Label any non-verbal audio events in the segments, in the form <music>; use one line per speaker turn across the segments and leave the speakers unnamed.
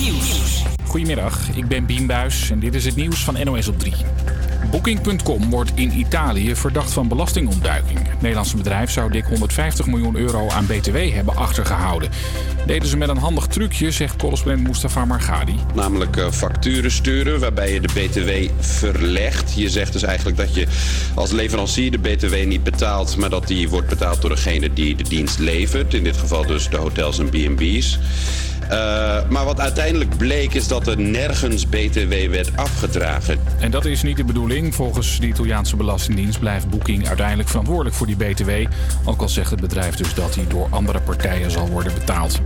Nieuws.
Goedemiddag, ik ben Bien Buis en dit is het nieuws van NOS op 3. Booking.com wordt in Italië verdacht van belastingontduiking. Het Nederlandse bedrijf zou dik 150 miljoen euro aan BTW hebben achtergehouden. Deden ze met een handig trucje, zegt correspondent Mustafa Margadi.
Namelijk uh, facturen sturen waarbij je de BTW verlegt. Je zegt dus eigenlijk dat je als leverancier de BTW niet betaalt, maar dat die wordt betaald door degene die de dienst levert. In dit geval dus de hotels en B&B's. Uh, maar wat uiteindelijk bleek is dat er nergens BTW werd afgedragen.
En dat is niet de bedoeling. Volgens de Italiaanse Belastingdienst blijft Booking uiteindelijk verantwoordelijk voor die BTW. Ook al zegt het bedrijf dus dat die door andere partijen zal worden betaald.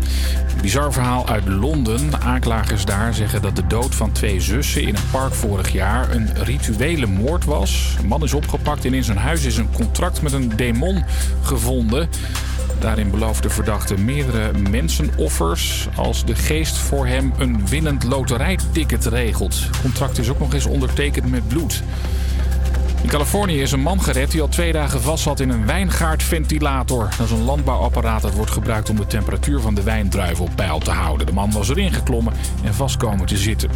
Bizar verhaal uit Londen. Aanklagers daar zeggen dat de dood van twee zussen in een park vorig jaar een rituele moord was. Een man is opgepakt en in zijn huis is een contract met een demon gevonden. Daarin belooft de verdachte meerdere mensenoffers als de geest voor hem een winnend loterijticket regelt. Het contract is ook nog eens ondertekend met bloed. In Californië is een man gered die al twee dagen vast zat in een wijngaardventilator. Dat is een landbouwapparaat dat wordt gebruikt om de temperatuur van de wijndruiven op peil te houden. De man was erin geklommen en vast komen te zitten.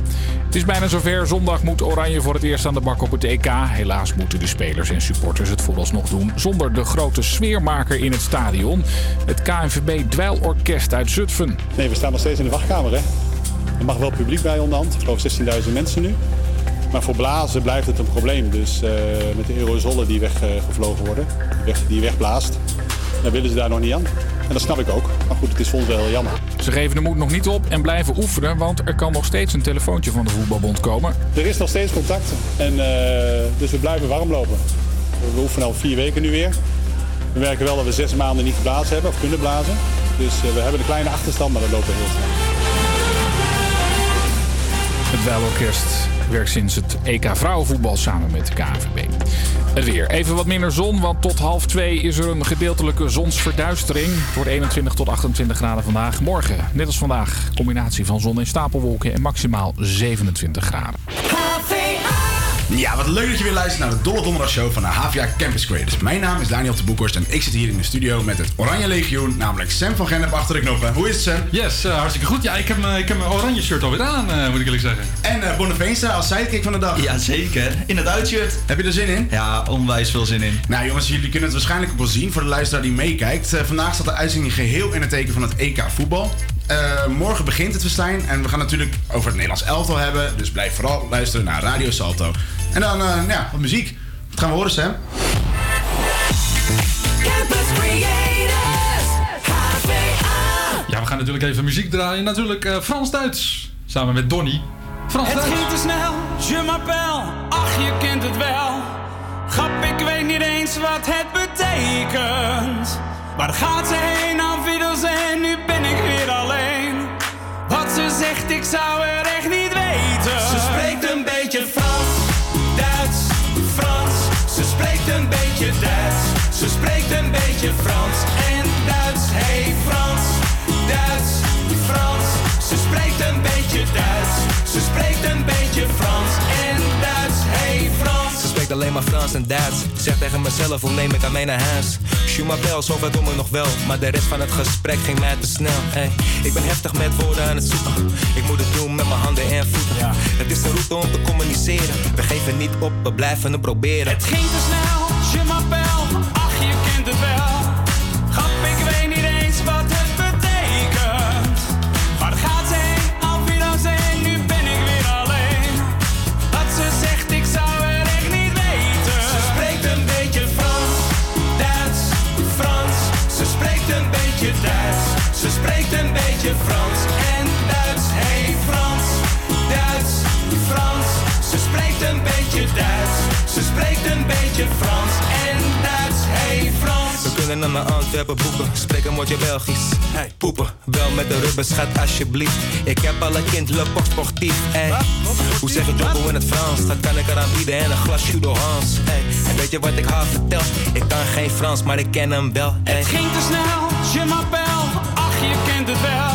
Het is bijna zover. Zondag moet Oranje voor het eerst aan de bak op het EK. Helaas moeten de spelers en supporters het vooralsnog doen zonder de grote sfeermaker in het stadion. Het KNVB Dweilorkest uit Zutphen.
Nee, we staan nog steeds in de wachtkamer. Hè? Er mag wel publiek bij onderhand. Ik geloof 16.000 mensen nu. Maar voor blazen blijft het een probleem. Dus uh, met de aerosolen die weggevlogen worden, die, weg, die wegblaast, dan willen ze daar nog niet aan. En dat snap ik ook. Maar goed, het is voor ons wel heel jammer.
Ze geven de moed nog niet op en blijven oefenen, want er kan nog steeds een telefoontje van de voetbalbond komen.
Er is nog steeds contact. En, uh, dus we blijven warm lopen. We oefenen al vier weken nu weer. We merken wel dat we zes maanden niet geblazen hebben of kunnen blazen. Dus uh, we hebben een kleine achterstand, maar dat loopt heel snel.
Het Wijlorkest werkt sinds het EK vrouwenvoetbal samen met de KNVB. Het weer. Even wat minder zon, want tot half twee is er een gedeeltelijke zonsverduistering. Het wordt 21 tot 28 graden vandaag. Morgen, net als vandaag, combinatie van zon en stapelwolken en maximaal 27 graden.
Ja, wat leuk dat je weer luistert naar de Dolle Donderdag Show van de HVA Campus Creators. Mijn naam is Daniel de Boekhorst en ik zit hier in de studio met het Oranje Legioen, namelijk Sam van Gennep achter de knoppen. Hoe is het, Sam?
Yes, uh, hartstikke goed. Ja, ik heb, uh, ik heb mijn oranje shirt alweer aan, uh, moet ik eerlijk zeggen.
En uh, Bonneveensta als sidekick van de dag.
Ja, zeker. In het uitshirt.
Heb je er zin in?
Ja, onwijs veel zin in.
Nou jongens, jullie kunnen het waarschijnlijk ook wel zien voor de luisteraar die meekijkt. vandaag staat de uitzending geheel in het teken van het EK voetbal. Uh, morgen begint het festijn en we gaan natuurlijk over het Nederlands elftal hebben. Dus blijf vooral luisteren naar Radio Salto. En dan, uh, ja, wat muziek. Wat gaan we horen, Sam?
Campus Creators, HVA.
Ja, we gaan natuurlijk even muziek draaien. Natuurlijk uh, Frans-Duits. Samen met Donny.
Het ging te snel, je m'appelle. Ach, je kent het wel. Grap, ik weet niet eens wat het betekent. Waar gaat ze heen, aan en nu ben ik weer zou echt niet weten.
Ze spreekt een beetje Frans, Duits, Frans. Ze spreekt een beetje Duits. Ze spreekt een beetje Frans
alleen maar Frans en Duits. Zeg tegen mezelf, hoe neem ik aan mij naar huis? M'appelle, zover kom ik nog wel. Maar de rest van het gesprek ging mij te snel. Ey, ik ben heftig met woorden aan het zoeken. Ik moet het doen met mijn handen en voeten. Ja. Het is de route om te communiceren. We geven niet op, we blijven het proberen.
Het ging te snel,
Frans en Duits. Hey Frans.
We kunnen naar mijn Antwerpen boeken. Spreek een woordje Belgisch. Hey, poepen. Wel met de rubber, schat alsjeblieft. Ik heb al een kind, le port sportief. Hey. Hoe zeg je jumbo in het Frans? Dat kan ik eraan bieden en een glas judo Hans. Hey. En weet je wat ik haar vertel? Ik kan geen Frans, maar ik ken hem wel. Hey.
Het ging te snel, je m'appelle. Ach, je kent het wel.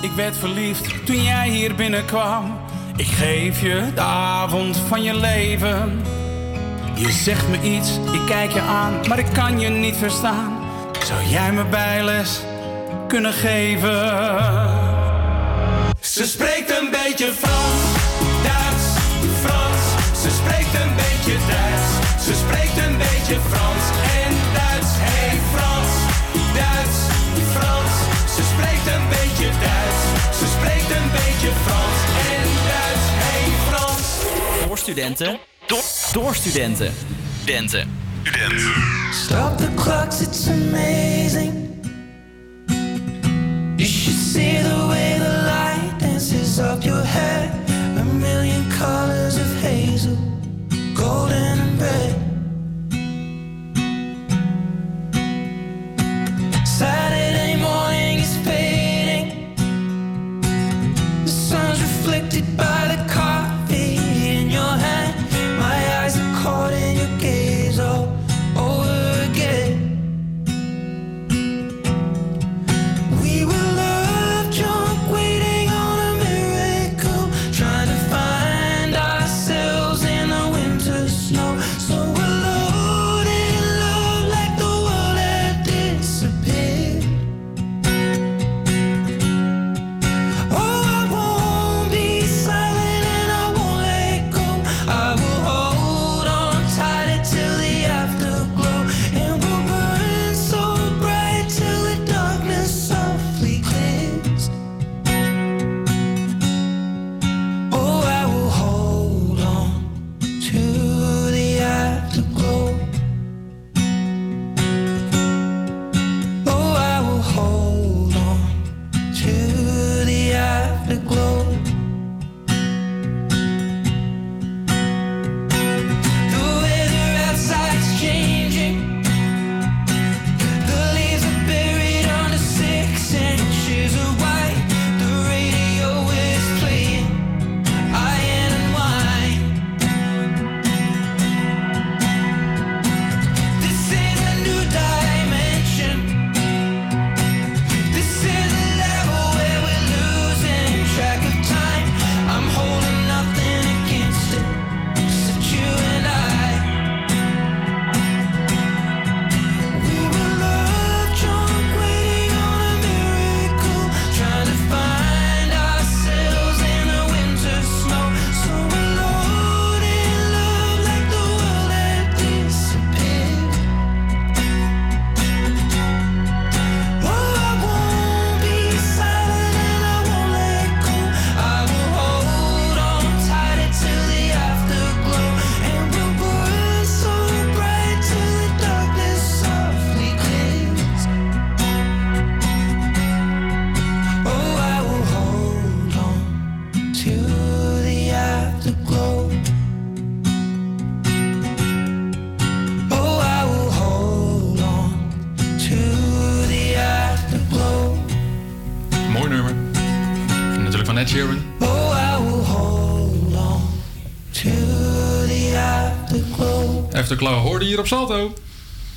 Ik werd verliefd toen jij hier binnenkwam. Ik geef je de avond van je leven. Je zegt me iets, ik kijk je aan, maar ik kan je niet verstaan. Zou jij me bijles kunnen geven?
Ze spreekt een beetje Frans, Duits, Frans. Ze spreekt een beetje Duits. Ze spreekt een beetje Frans spreekt een beetje Frans en Duits. Hey Frans.
Door studenten. Door, door studenten. Studenten.
Stop the clocks, it's amazing. You should see the way the light dances up your hair. A million colors of hazel, golden and red.
Hier op Salto.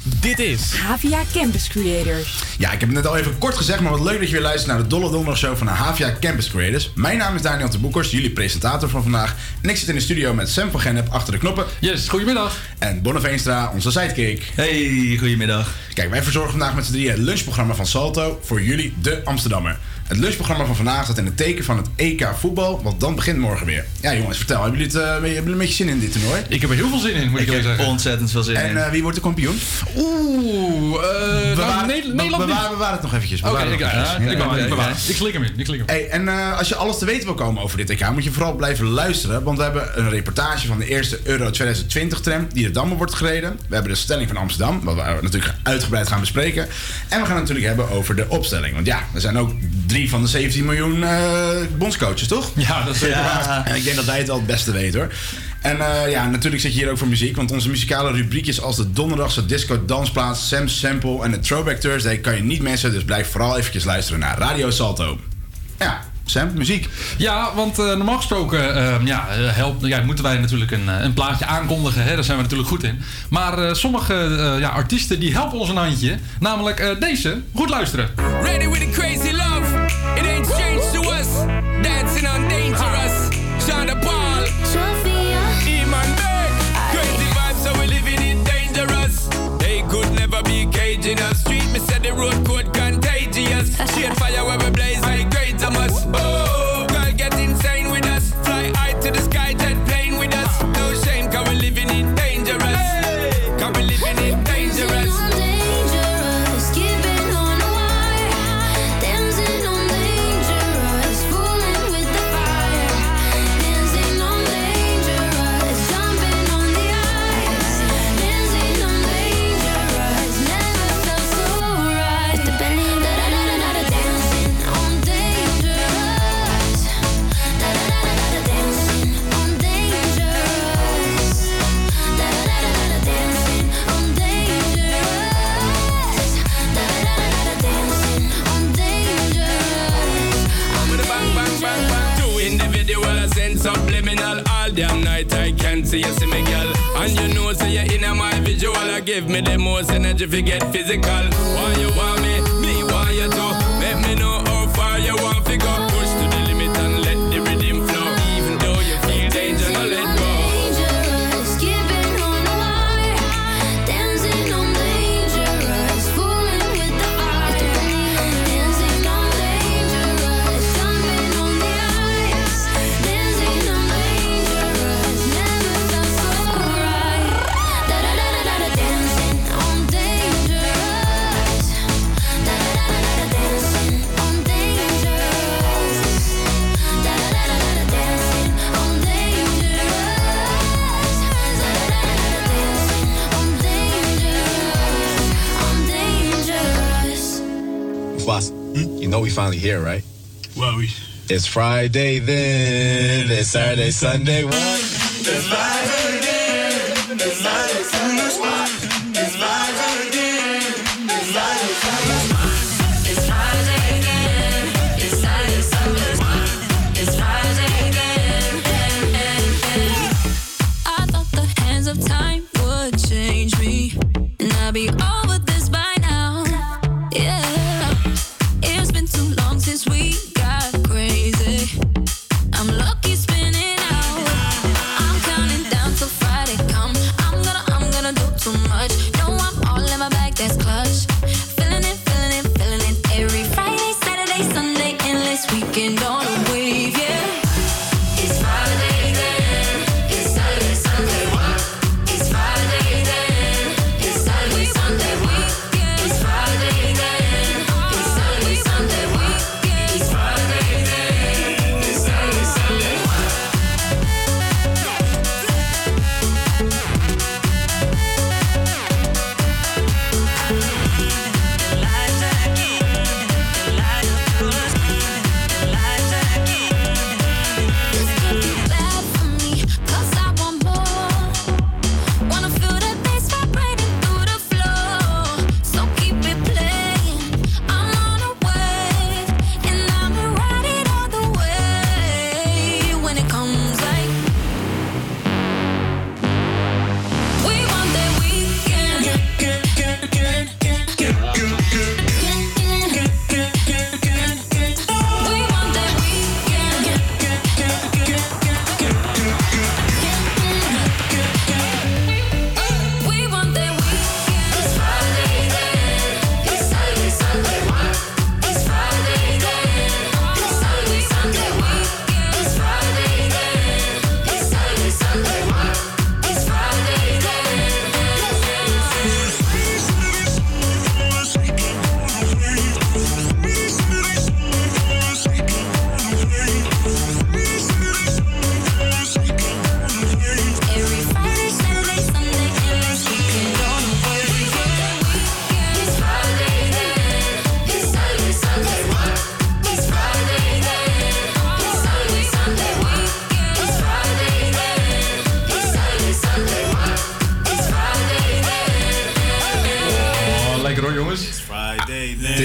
Dit is
Havia Campus Creators.
Ja, ik heb het net al even kort gezegd, maar wat leuk dat je weer luistert naar de Dolle Donderdag Show van de Havia Campus Creators. Mijn naam is Daniel de Boekers, jullie presentator van vandaag. En ik zit in de studio met Sam van Gennep achter de knoppen.
Yes, goedemiddag.
En Bonne Veenstra, onze sidekick.
Hey, goedemiddag.
Kijk, wij verzorgen vandaag met z'n drieën het lunchprogramma van Salto voor jullie, de Amsterdammer. Het lunchprogramma van vandaag staat in het teken van het EK voetbal, want dan begint morgen weer. Ja jongens, vertel, hebben jullie, het, eh, hebben jullie een beetje zin in dit toernooi?
Ik heb er heel veel zin in, moet ik,
Ik
zeggen.
ontzettend veel zin in.
En eh, wie wordt de kampioen?
Oeh, eh nou, Ne- Nederland
bewaar, bewaar het nog eventjes.
Oké, ik,
nog
ja,
eventjes.
ik,
Ja,
ik, bewaar.
ja.
ik slik hem in. Ik slik hem in.
Hey, en eh, als je alles te weten wil komen over dit EK, moet je vooral blijven luisteren. Want we hebben een reportage van de eerste Euro 2020-tram die de Dammen wordt gereden. We hebben de stelling van Amsterdam, wat we natuurlijk uitgebreid gaan bespreken. En we gaan het natuurlijk hebben over de opstelling. Want ja, er zijn ook drie van de 17 miljoen eh bondscoaches, toch?
Ja, dat is zeker
Ja.
waar.
En ik denk dat wij het wel het beste weten hoor. En eh, ja, natuurlijk zit je hier ook voor muziek. Want onze muzikale rubriekjes als de donderdagse disco dansplaats, Sam's Sample en de Throwback Thursday kan je niet missen. Dus blijf vooral eventjes luisteren naar Radio Salto. Ja, Sam, muziek.
Ja, want eh, normaal gesproken eh, ja, helpt, ja, moeten wij natuurlijk een, een plaatje aankondigen. Hè? Daar zijn we natuurlijk goed in. Maar eh, sommige eh, ja, artiesten die helpen ons een handje. Namelijk eh, deze. Goed luisteren.
Ready with the crazy
It ain't strange to us. Dancing on dangerous. Sean the.
Sophia.
Eman Beck. Crazy vibes, so we living it dangerous. They could never be caging us. Street, me said the road code contagious. Shade fire where we blaze damn night. I can't see you, see me, girl. And you know, say so you're in my visual. I give me the most energy if you get physical. Why you want know
we finally here, right?
Well, we.
It's Friday then. It's Saturday, Sunday. What?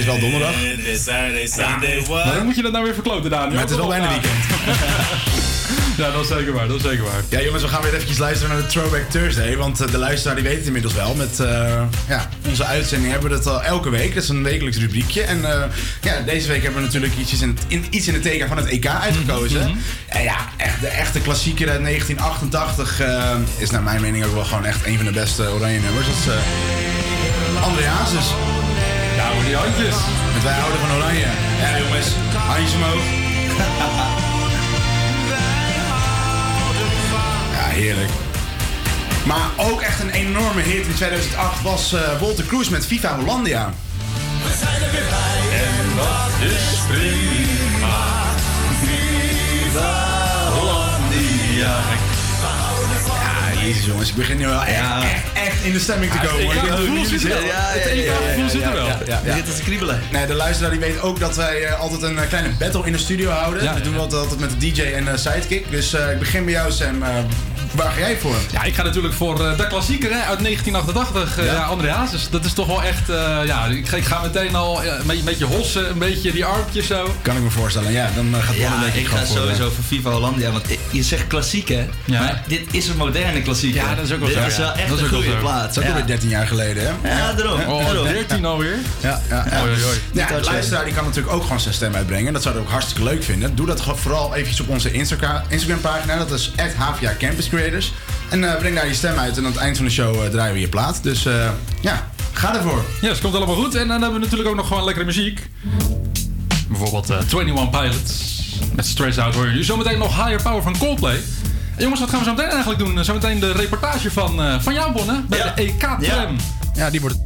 is wel donderdag.
Maar nou, dan moet je dat nou weer verkloten, Daniel.
Maar het is wel bijna weekend. <laughs>
Ja, dat is zeker waar, dat is zeker waar.
Ja jongens, we gaan weer eventjes luisteren naar de Throwback Thursday. Want eh, de luisteraar die weet het inmiddels wel. Met eh, ja, onze uitzending hebben we dat al elke week. Dat is een wekelijks rubriekje. En eh, ja, deze week hebben we natuurlijk iets in het, iets in het teken van het EK uitgekozen.
Mhm, mhm.
En ja, echt, de echte klassieker uit 1988 is naar mijn mening ook wel gewoon echt een van de beste oranje nummers. Dat is Andreasus.
Maar die handjes.
Met wij houden van oranje. Ja, jongens, handjes omhoog. Ja, heerlijk. Maar ook echt een enorme hit in 2008 was eh Walter Cruz met Viva Hollandia.
En dat is prima. Hollandia.
Ja, jezus jongens, ik begin nu wel echt, echt, echt in de stemming te
Ja,
komen.
het EK-gevoel
hoe jullie
zit er
zitten.
wel. Het EK-gevoel zit er wel.
Begint te kriebelen. Nee, de luisteraar die weet ook dat wij eh, altijd een eh, kleine battle in de studio houden.
Ja,
dat doen we altijd, altijd met de DJ en eh, sidekick. Dus ik begin bij jou Sam. Waar ga jij voor?
Ja, ik ga natuurlijk voor eh, de klassieker hè, uit 1988, eh,
Ja.
André Hazes. Dat is toch wel echt, eh, ja, ik, ga- ik ga meteen al een beetje- een beetje hossen, een beetje die armpjes zo.
Kan ik me voorstellen, ja. Dan gaat Bonne
Ja,
denk ik
ik ga
voor,
sowieso voor Viva Hollandia. Want je zegt klassiek, hè?
Ja.
Maar dit is een moderne klassieker.
Ja, dat is ook wel
dit
zo,
is
ja.
wel echt
Dat is
een
wel
goede
zo.
plaat.
Dat is ook
ja.
alweer 13 jaar geleden, hè?
Ja, daarom.
Oh,
daarom.
13 alweer?
Ja, ja, ja. De luisteraar die kan natuurlijk ook gewoon zijn stem uitbrengen. Dat zouden we ook hartstikke leuk vinden. Doe dat gewoon vooral eventjes op onze Instagram, Instagram pagina. Dat is HVA Campus Creators. En eh, breng daar je stem uit. En aan het eind van de show eh, draaien we je plaat. Dus eh, ja, ga ervoor.
Ja, dat komt allemaal goed. En dan hebben we natuurlijk ook nog gewoon lekkere muziek. Bijvoorbeeld eh 21 Pilots met Stress Out hoor je. Zometeen nog Higher Power van Coldplay. En jongens, wat gaan we zo meteen eigenlijk doen? Zometeen de reportage van, eh, van jou, Bonne, bij de EK-tram.
Ja, die wordt...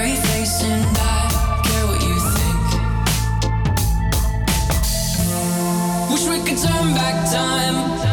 could turn back time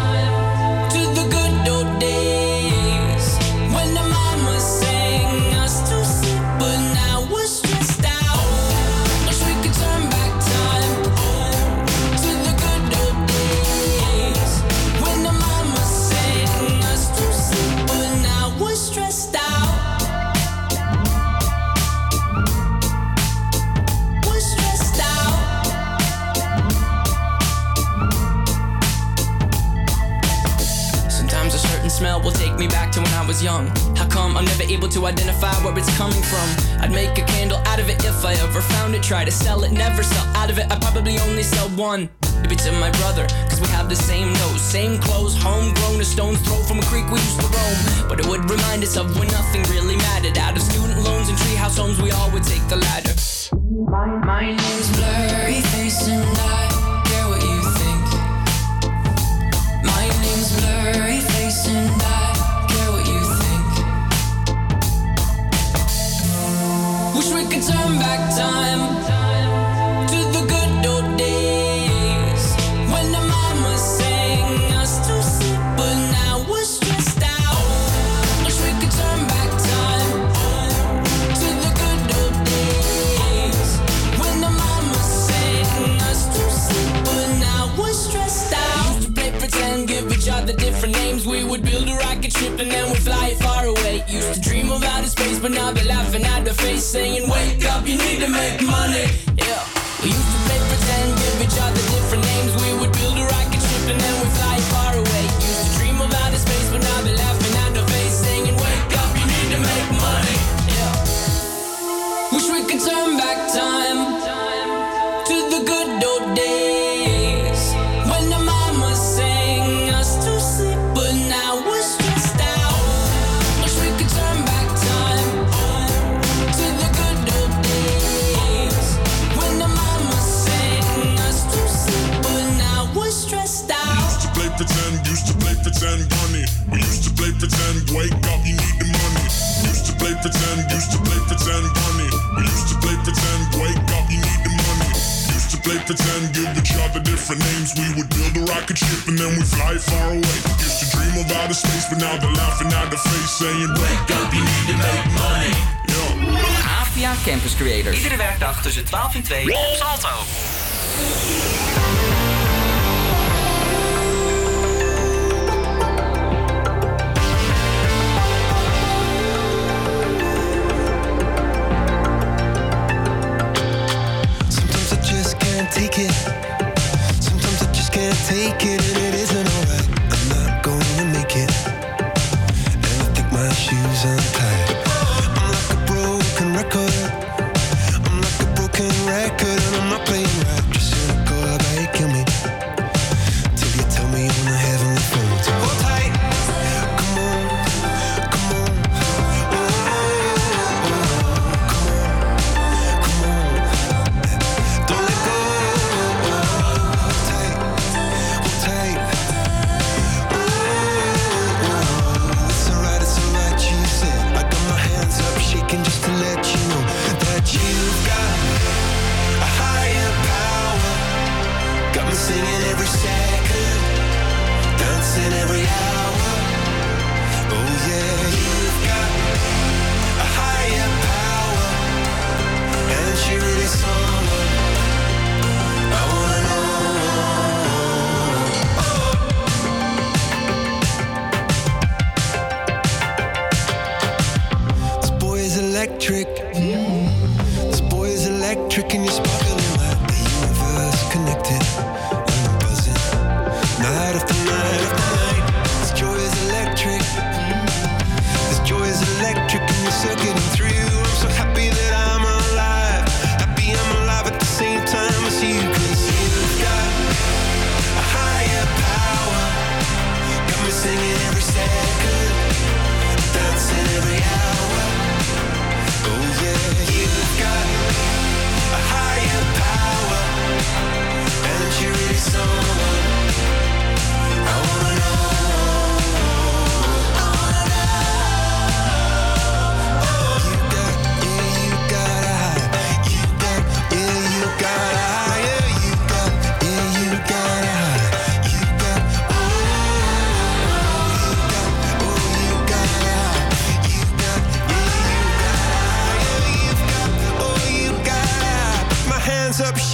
was young. How come I'm never able to identify where it's coming from? I'd make a candle out of it if I ever found it. Try to sell it, never sell out of it. I probably only sell one. Maybe to my brother, cause we have the same nose, same clothes, homegrown, a stone's throw from a creek we used to roam. But it would remind us of when nothing really mattered. Out of student loans and treehouse homes, we all would take the ladder.
My, my name's Blurry Face and I care what you think. My name's Blurry Face and I
we could turn back time different names. We would build a rocket ship and then we fly far away. Used to dream of outer space, but now they're laughing at the face, saying, Wake up, you need to make money. Yeah. I
via Campus Creators. Iedere werkdag tussen 12 en 2 op Salto.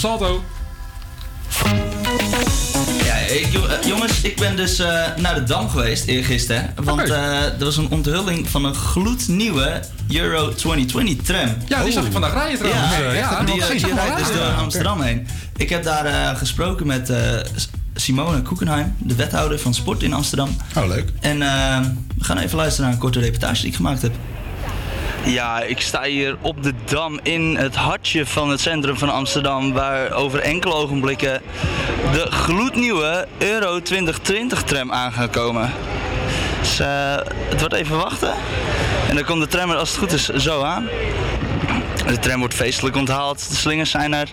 Salto.
Ja, ik- jo- eh, jongens, ik ben dus eh, naar de Dam geweest eergisteren. Want eh, er was een onthulling van een gloednieuwe Euro 2020 tram.
Ja, die zag ik vandaag rijden trouwens.
Ja,
Eh, ja,
die, eh, rijdt dus door Amsterdam heen. Ik heb daar eh, gesproken met eh, Simone Koekenheim, de wethouder van sport in Amsterdam.
Oh, leuk.
En eh, we gaan even luisteren naar een korte reportage die ik gemaakt heb.
Ja, ik sta hier op de Dam in het hartje van het centrum van Amsterdam, waar over enkele ogenblikken de gloednieuwe Euro 2020 tram aan gaat komen. Dus eh, het wordt even wachten en dan komt de tram er als het goed is zo aan. De tram wordt feestelijk onthaald, de slingers zijn er.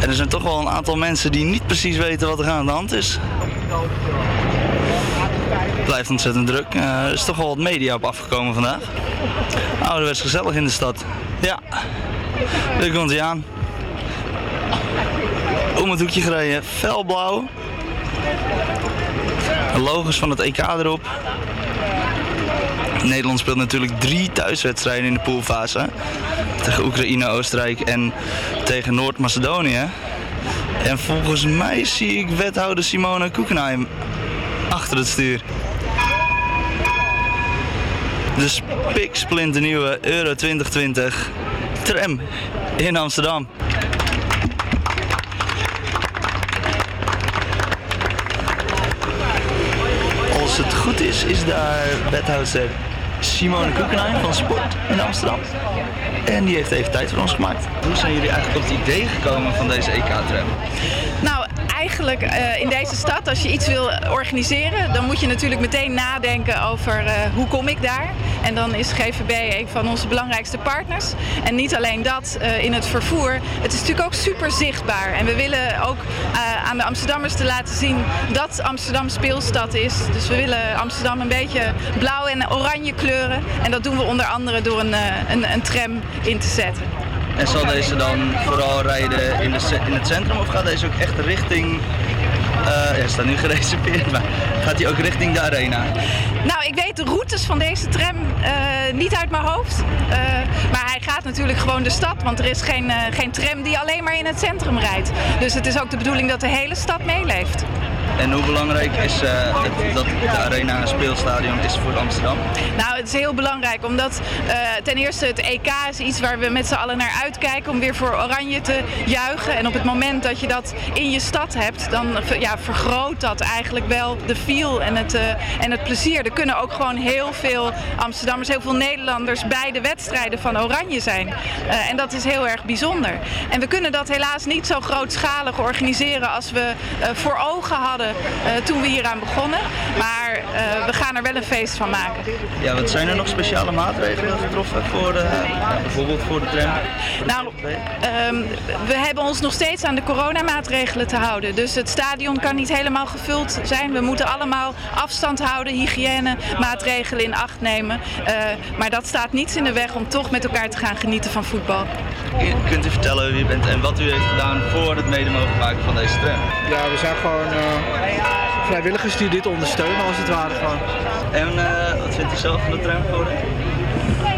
En er zijn toch wel een aantal mensen die niet precies weten wat er aan de hand is. Blijft ontzettend druk. Eh, er is toch wel wat media op afgekomen vandaag. Ouderwets gezellig in de stad. Ja, daar komt hij aan. Om het hoekje gereden, felblauw. Logos van het EK erop. Nederland speelt natuurlijk drie thuiswedstrijden in de poolfase. Tegen Oekraïne, Oostenrijk en tegen Noord-Macedonië. En volgens mij zie ik wethouder Simone Koekenheim achter het stuur. piksplinter nieuwe Euro 2020 tram in Amsterdam.
Als het goed is, is daar wethouder Simone Koekenijn van Sport in Amsterdam. En die heeft even tijd voor ons gemaakt. Hoe zijn jullie eigenlijk op het idee gekomen van deze EK-tram?
Eigenlijk eh, in deze stad, als je iets wil organiseren, dan moet je natuurlijk meteen nadenken over eh, hoe kom ik daar. En dan is GVB een van onze belangrijkste partners. En niet alleen dat eh, in het vervoer. Het is natuurlijk ook super zichtbaar. En we willen ook aan de Amsterdammers te laten zien dat Amsterdam speelstad is. Dus we willen Amsterdam een beetje blauw en oranje kleuren. En dat doen we onder andere door een, een, een tram in te zetten.
En zal deze dan vooral rijden in, de, in het centrum of gaat deze ook echt richting... eh ja, hij staat nu <laughs> gereserveerd, maar gaat hij ook richting de arena?
Nou, ik weet de routes van deze tram eh, niet uit mijn hoofd. Eh, maar hij gaat natuurlijk gewoon de stad, want er is geen, geen tram die alleen maar in het centrum rijdt. Dus het is ook de bedoeling dat de hele stad meeleeft.
En hoe belangrijk is eh, het, dat de arena een speelstadion is voor Amsterdam?
Nou, het is heel belangrijk omdat eh, ten eerste het EK is iets waar we met z'n allen naar uitkijken om weer voor Oranje te juichen. En op het moment dat je dat in je stad hebt, dan ja, vergroot dat eigenlijk wel de feel en het, eh, en het plezier. Er kunnen ook gewoon heel veel Amsterdammers, heel veel Nederlanders bij de wedstrijden van Oranje zijn. En dat is heel erg bijzonder. En we kunnen dat helaas niet zo grootschalig organiseren als we voor ogen hadden eh, toen we hieraan begonnen. Maar we gaan er wel een feest van maken.
Ja, wat zijn er nog speciale maatregelen getroffen voor de, ja, bijvoorbeeld voor de tram?
Nou, ehm, we hebben ons nog steeds aan de coronamaatregelen te houden. Dus het stadion kan niet helemaal gevuld zijn. We moeten allemaal afstand houden, hygiënemaatregelen in acht nemen. Eh, maar dat staat niets in de weg om toch met elkaar te gaan genieten van voetbal.
Kunt u vertellen wie u bent en wat u heeft gedaan voor het mede mogelijk maken van deze tram?
Ja, we zijn gewoon eh, vrijwilligers die dit ondersteunen als het ware gewoon.
En eh, wat vindt u zelf van de tram geworden?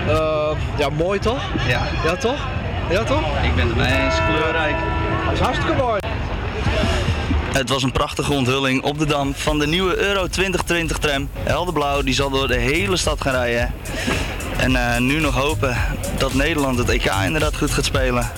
Eh, ja, mooi toch?
Ja.
Ja toch? Ja toch?
Ik ben het mee eens, kleurrijk.
Dat is hartstikke mooi.
Het was een prachtige onthulling op de Dam van de nieuwe Euro 2020 tram. Helderblauw, die zal door de hele stad gaan rijden. En eh, nu nog hopen dat Nederland het EK inderdaad goed gaat spelen.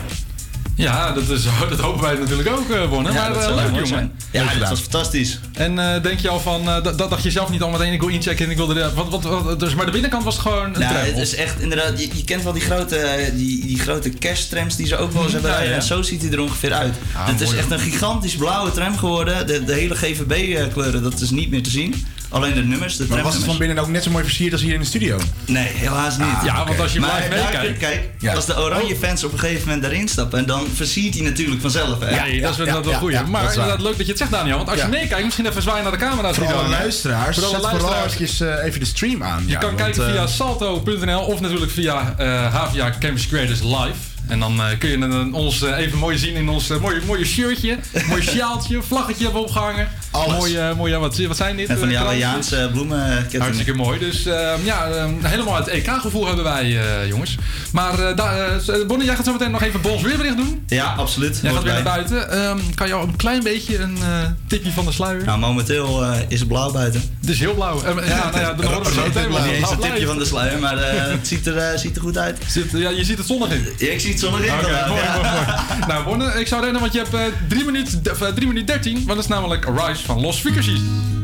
Ja, dat, is, <laughs> dat hopen wij natuurlijk ook, Bonne.
Ja,
maar eh, leuk, jongen.
zijn. Ja,
Leuk
dat was fantastisch.
En eh, denk je al van, dat, dat dacht je zelf niet al meteen, ik wil inchecken en ik wilde... de- Wat, wat, wat, dus, maar de binnenkant was het gewoon een
Nou,
tram,
het is echt inderdaad, je, je kent wel die grote, die, die grote kersttrams die ze ook wel eens hebben
Ja.
En zo ziet hij er ongeveer uit.
Ah,
het is echt een gigantisch blauwe tram geworden. De, de hele GVB-kleuren, dat is niet meer te zien. Alleen de nummers, de
Maar was het van binnen ook net zo mooi versierd als hier in de studio?
Nee, helaas niet.
Ah, Ja, want als je
maar
live meekijkt-
Kijk,
Ja.
als de oranje fans op een gegeven moment daarin stappen, dan versiert hij natuurlijk vanzelf. Hè?
Nee, dat is wel wel goed. maar inderdaad leuk dat je het zegt, Daniel. Want als
Ja.
je meekijkt, misschien even zwaaien naar de camera's.
Voor
die
alle luisteraars,
Voor alle
zet vooral
luisteraars.
eventjes, eh, even de stream aan.
Je
Ja,
kan
want,
kijken
eh,
via salto.nl of natuurlijk via eh HVA Campus Creators Live. En dan eh, kun je een- ons eh, even mooi zien in ons eh, mooie, mooie shirtje, mooi sjaaltje, vlaggetje hebben opgehangen.
Alles.
Mooie, mooie, wat, wat zijn dit?
En van die
eh?
Hawaïaanse bloemenkettingen.
Hartstikke mooi. Dus eh, ja, eh, helemaal het EK-gevoel hebben wij, eh, jongens. Maar eh eh, Bonnie, jij gaat zo meteen nog even Bons weerbericht doen.
Ja, absoluut.
Jij gaat weer naar buiten. Ehm, kan je al een klein beetje een eh, tipje van de sluier?
Nou, momenteel eh, is het blauw buiten.
Het is heel blauw. Eh, ja, nou ja, dan horen we zo meteen.
Niet eens een tipje van de sluier, maar eh, het ziet er, eh, ziet er goed uit.
Zit, ja, je ziet het zonnig in.
Ja, ik zie het zonnig in.
Mooi, mooi, mooi. Nou, Bonne, ik zou rennen, want je hebt eh 3 minuten 3 minuten 13. Want dat is namelijk Rise van Los Frequencies.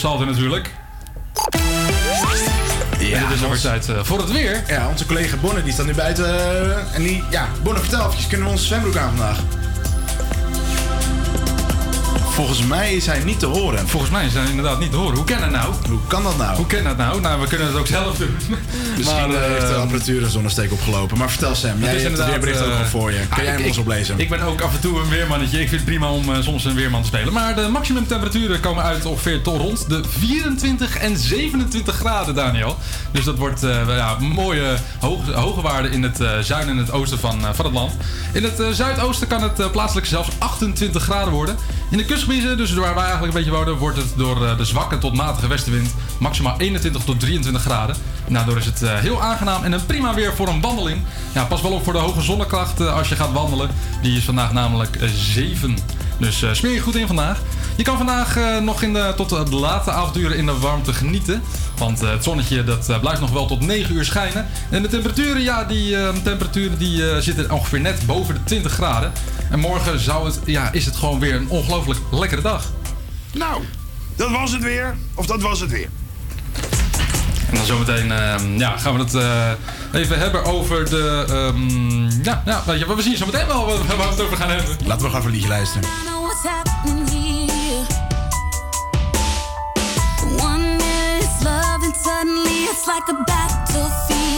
Salto natuurlijk.
Ja,
en het is alweer tijd eh, voor het weer.
Ja, onze collega Bonne die staat nu buiten. eh, en die, ja, Bonne, vertel even, kunnen we onze zwembroek aan vandaag? Volgens mij is hij niet te horen.
Volgens mij is hij inderdaad niet te horen. Hoe kan dat nou?
Hoe kan dat nou?
Hoe kan dat nou? Nou, we kunnen het ook zelf doen.
Misschien
Maar,
eh, heeft de
eh,
apparatuur een zonnesteek opgelopen. Maar vertel Sam, jij hebt het weerbericht ook
eh,
al voor je. Kan
ah,
jij hem ons oplezen?
Ik ben ook af en toe een weermannetje. Ik vind het prima om eh, soms een weerman te spelen. Maar de maximumtemperaturen komen uit ongeveer tot rond de 24 en 27 graden, Daniel. Dus dat wordt eh, ja, mooie hoge, hoge waarden in het eh, zuiden en het oosten van, eh, van het land. In het eh, zuidoosten kan het eh, plaatselijk zelfs 28 graden worden. In de kustgebieden, dus waar wij eigenlijk een beetje wonen, wordt het door eh, de zwakke tot matige westenwind maximaal 21 tot 23 graden. Daardoor is het eh, heel aangenaam en een prima weer voor een wandeling. Ja, pas wel op voor de hoge zonnekracht eh, als je gaat wandelen. Die is vandaag namelijk eh, 7. Dus smeer je goed in vandaag. Je kan vandaag nog in de, tot de late avonduren in de warmte genieten. Want het zonnetje dat, blijft nog wel tot 9 uur schijnen. En de temperaturen, ja, die temperaturen die, zitten ongeveer net boven de 20 graden. En morgen zou het, ja, is het gewoon weer een ongelooflijk lekkere dag.
Nou, dat was het weer. Of dat was het weer.
En dan zometeen eh, ja, gaan we het eh, even hebben over de... ehm, ja, ja, weet je, we zien zometeen wel waar we het over gaan hebben.
Laten we gewoon even een liedje luisteren.
know what's happening here. One minute it's love, and suddenly it's like a battlefield.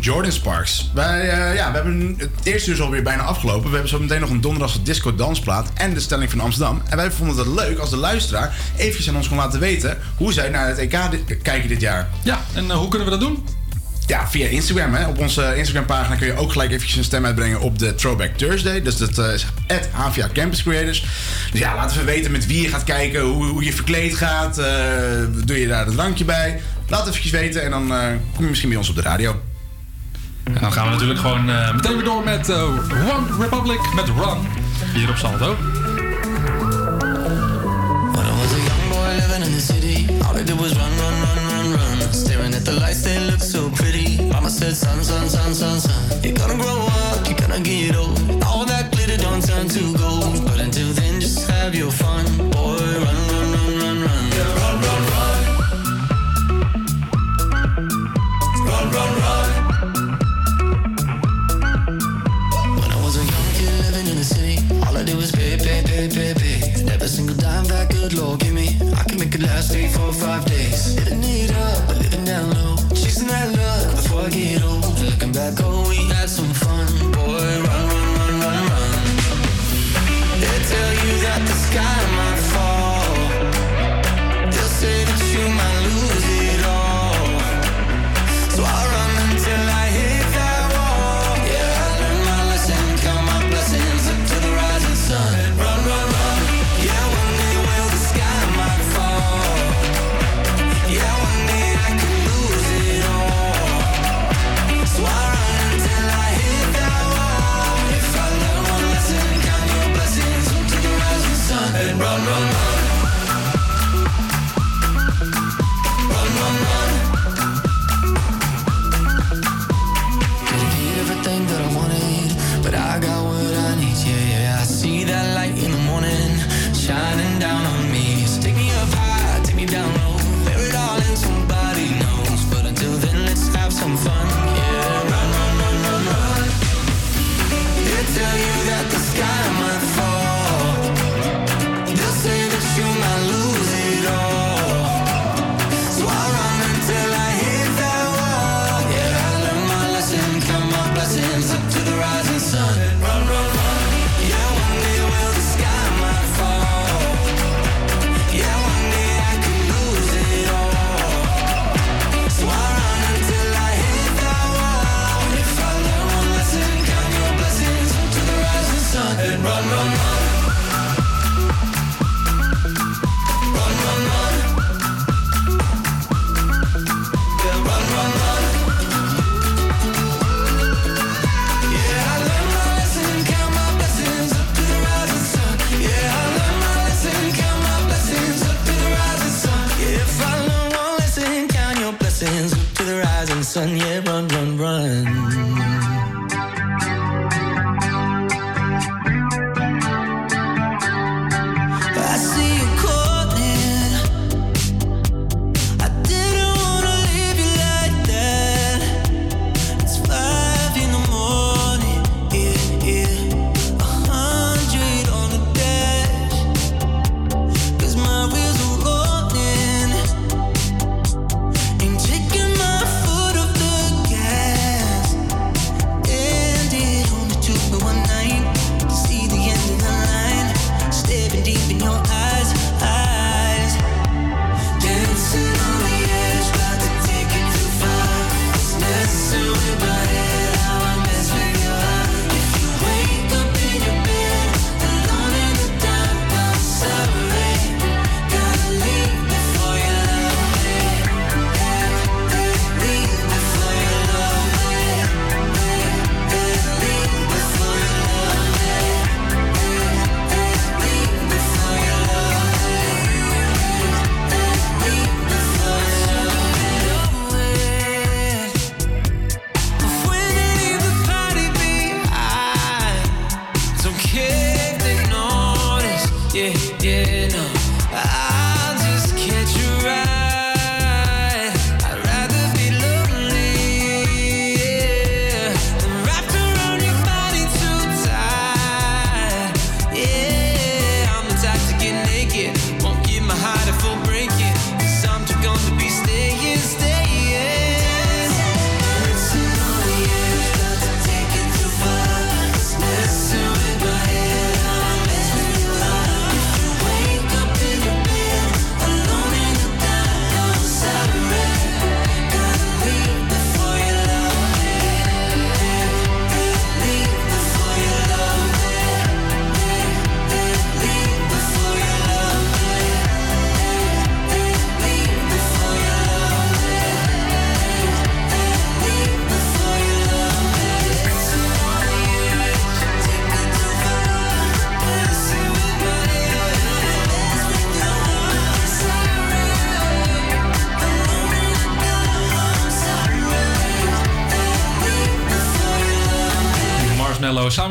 Jordan Sparks. Wij eh, ja, we hebben het eerste uur is alweer bijna afgelopen. We hebben zo meteen nog een donderdagse disco dansplaat en de stelling van Amsterdam. En wij vonden het leuk als de luisteraar eventjes aan ons kon laten weten hoe zij naar het EK kijken dit jaar.
Ja, en eh, hoe kunnen we dat doen?
Ja, via Instagram. Hè. Op onze Instagram-pagina kun je ook gelijk eventjes een stem uitbrengen op de Throwback Thursday. Dus dat eh, is at HVA Campus Creators. Dus ja, laten we weten met wie je gaat kijken, hoe, je verkleed gaat. Doe je daar een drankje bij? Laat even eventjes weten en dan kom je misschien bij ons op de radio.
En dan gaan we natuurlijk gewoon eh, meteen weer door met uh, One Republic met Run. Hier op Salto.
Staring at the lights, they look so pretty. could last eight, four, five days.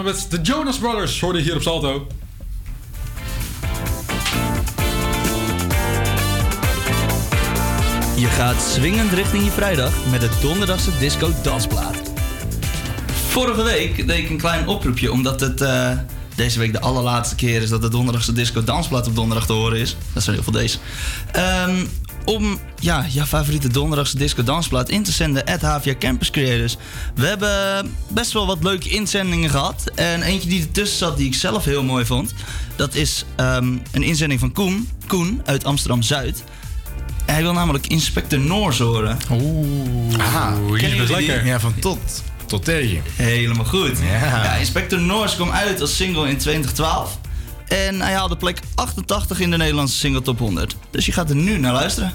De Jonas Brothers. Hoorde hier op Salto.
Je gaat swingend richting je vrijdag met de donderdagse disco dansplaat. Vorige week deed ik een klein oproepje omdat het eh, deze week de allerlaatste keer is dat de donderdagse disco dansplaat op donderdag te horen is. Dat zijn heel veel deze. Ehm, om ja, jouw favoriete donderdagse disco dansplaat in te zenden at HVA Campus Creators. We hebben best wel wat leuke inzendingen gehad. En eentje die ertussen zat die ik zelf heel mooi vond. Dat is ehm, een inzending van Koen. Koen uit Amsterdam-Zuid. Hij wil namelijk Inspector Noors horen.
Oeh,
Aha,
is lekker.
Ja, van tot. Tot tegen.
Helemaal goed.
Ja.
Ja, Inspector Noors kwam uit als single in 2012. En hij haalde plek 88 in de Nederlandse single top 100. Dus je gaat er nu naar luisteren.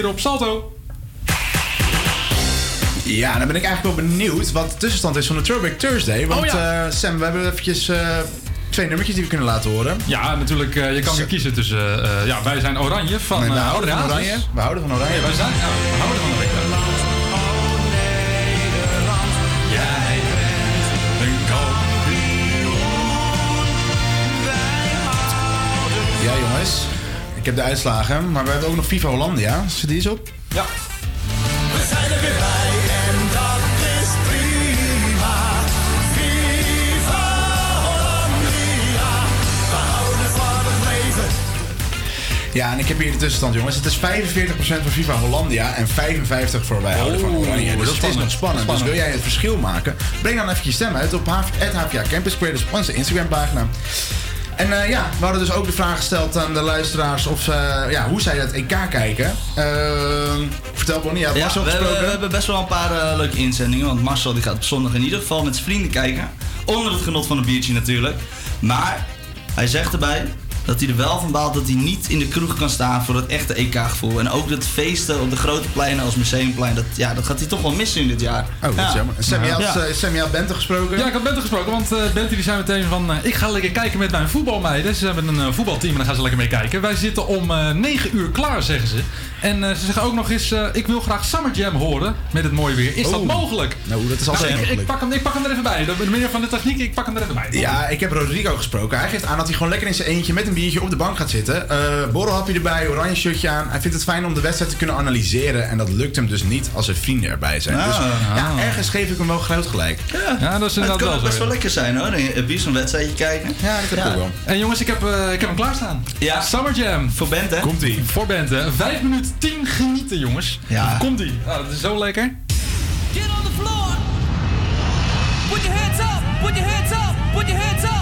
Hier op Salto.
Ja, dan ben ik eigenlijk wel benieuwd wat de tussenstand is van de Throwback Thursday. Want
Oh ja.
eh, Sam, we hebben eventjes eh, twee nummertjes die we kunnen laten horen.
Ja, natuurlijk. eh, je kan weer kiezen tussen... ja, wij zijn oranje van
Nee, we houden van
Oude
oranje. We houden van oranje.
Ja, wij zijn... Ja,
heb de uitslagen, maar we hebben ook nog FIFA Hollandia. Zit die eens op?
Ja.
We zijn er weer bij en dat is prima. Viva Hollandia. We houden van het leven.
Ja, en ik heb hier de tussenstand, jongens. Het is 45% voor FIFA Hollandia en 55% voor wij houden van Oranje. Dus
dat is
het is nog
spannend.
spannend. Dus wil jij het verschil maken? Breng dan even je stem uit op HVA Campus Creators op onze Instagram pagina. En eh, ja, we hadden dus ook de vraag gesteld aan de luisteraars of ze, ja, hoe zij dat EK kijken. Ehm, vertel Bonnie, ja,
Ja,
Marcel
we, hebben,
gesproken.
we hebben best wel een paar eh, leuke inzendingen. Want Marcel die gaat op zondag in ieder geval met zijn vrienden kijken. Onder het genot van een biertje natuurlijk. Maar hij zegt erbij dat hij er wel van baalt dat hij niet in de kroeg kan staan voor het echte EK-gevoel. En ook dat feesten op de grote pleinen als Museumplein, dat, ja, dat gaat hij toch wel missen in dit jaar.
Oh, dat is jammer. Sammy had,
Ja.
eh, Sammy had Bente gesproken.
Ja, ik had Bente gesproken, want eh Bente die zei meteen van... eh, ik ga lekker kijken met mijn voetbalmeiden. Ze hebben een voetbalteam en dan gaan ze lekker mee kijken. Wij zitten om eh 9 uur klaar, zeggen ze. En eh, ze zeggen ook nog eens... eh, ik wil graag Summer Jam horen met het mooie weer. Is dat
Oh.
mogelijk?
Nou, dat is altijd
ik,
mogelijk.
ik, pak hem, ik pak hem er even bij. De meneer van de techniek, ik pak hem er even bij.
Ja, ik heb Rodrigo gesproken. Hij geeft aan dat hij gewoon lekker in zijn eentje met een biertje op de bank gaat zitten. Eh borrelhapje erbij, oranje shirtje aan. Hij vindt het fijn om de wedstrijd te kunnen analyseren. En dat lukt hem dus niet als er vrienden erbij zijn. Dus
Ah.
ja, ergens geef ik hem wel groot gelijk.
Ja, dat is
het
inderdaad
kan
wel
ook best wel lekker zijn hoor, een bier zo'n wedstrijdje kijken.
Ja, dat
kan
wel.
En jongens, ik heb, ik heb hem klaarstaan.
Ja.
Summer Jam.
Voor Bente.
Komt-ie.
Voor Bente. 5 minuten 10 genieten, jongens.
Ja.
Komt-ie. Nou, dat is zo lekker.
Get on the floor. Put your hands up. Put your hands up. Put your hands up.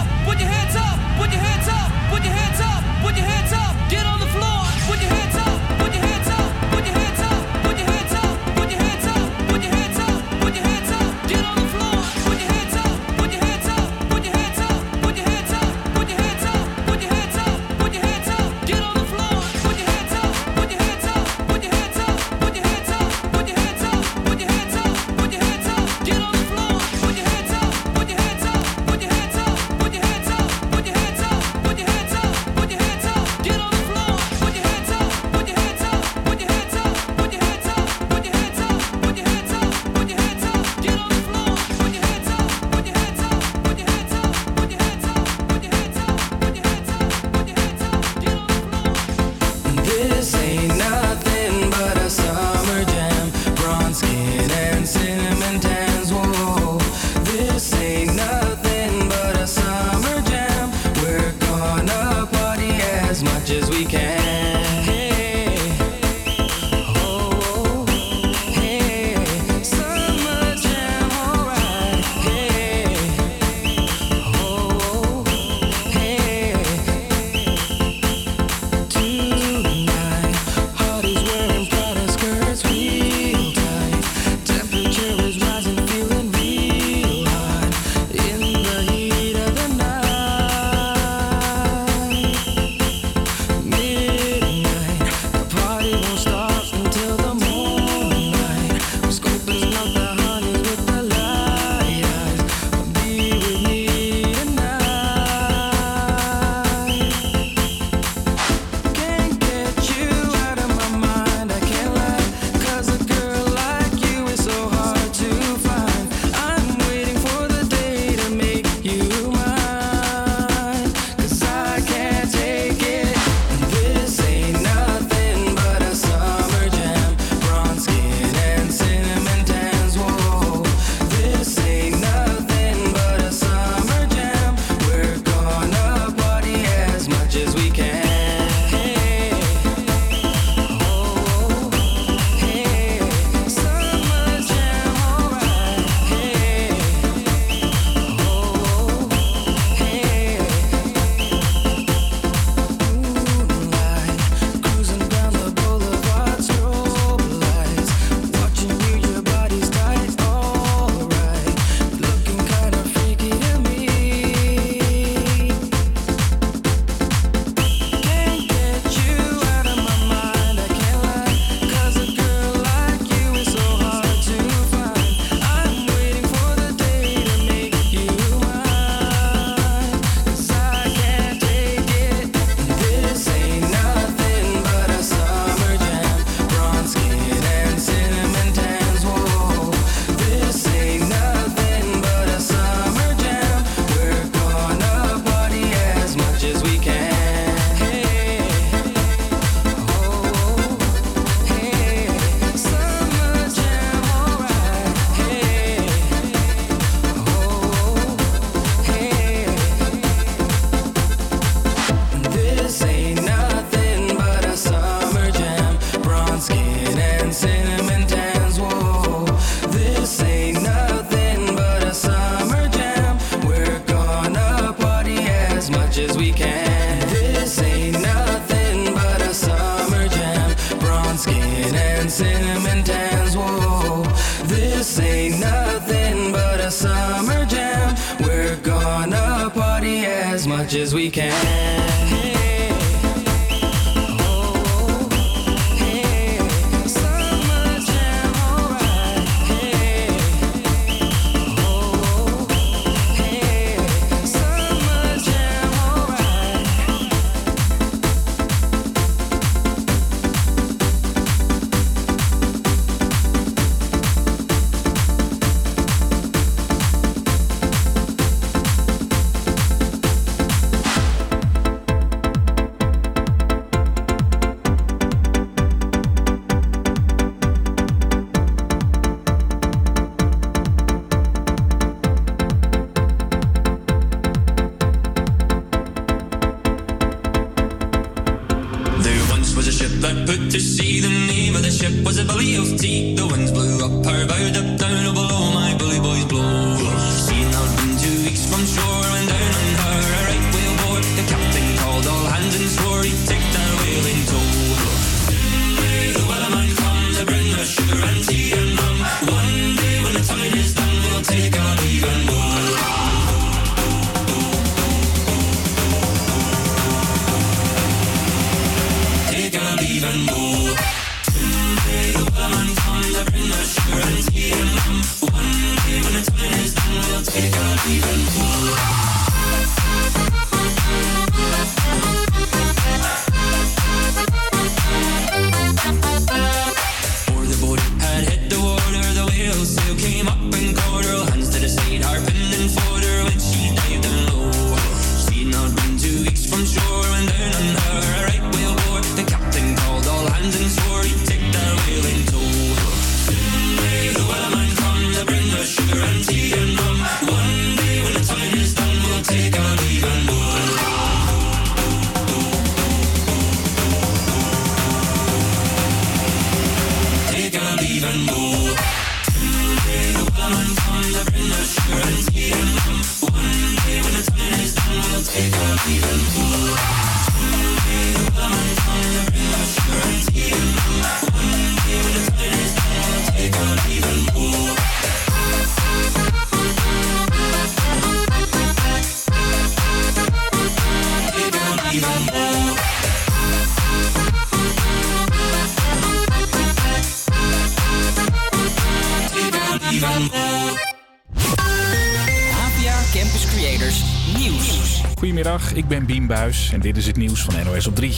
Ik ben Biem Buis en dit is het nieuws van NOS op 3.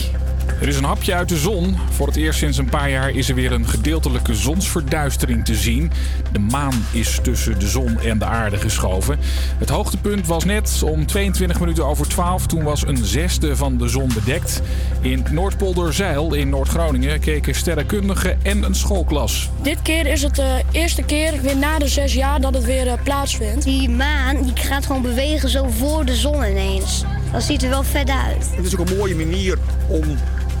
Er is een hapje uit de zon. Voor het eerst sinds een paar jaar is er weer een gedeeltelijke zonsverduistering te zien. De maan is tussen de zon en de aarde geschoven. Het hoogtepunt was net om 22 minuten over 12. Toen was een zesde van de zon bedekt. In Noordpolderzeil in Noord-Groningen keken sterrenkundigen en een schoolklas.
Dit keer is het de eerste keer weer na de zes jaar dat het weer eh, plaatsvindt.
Die maan die gaat gewoon bewegen zo voor de zon ineens. Dat ziet er wel vet uit.
Het is ook een mooie manier om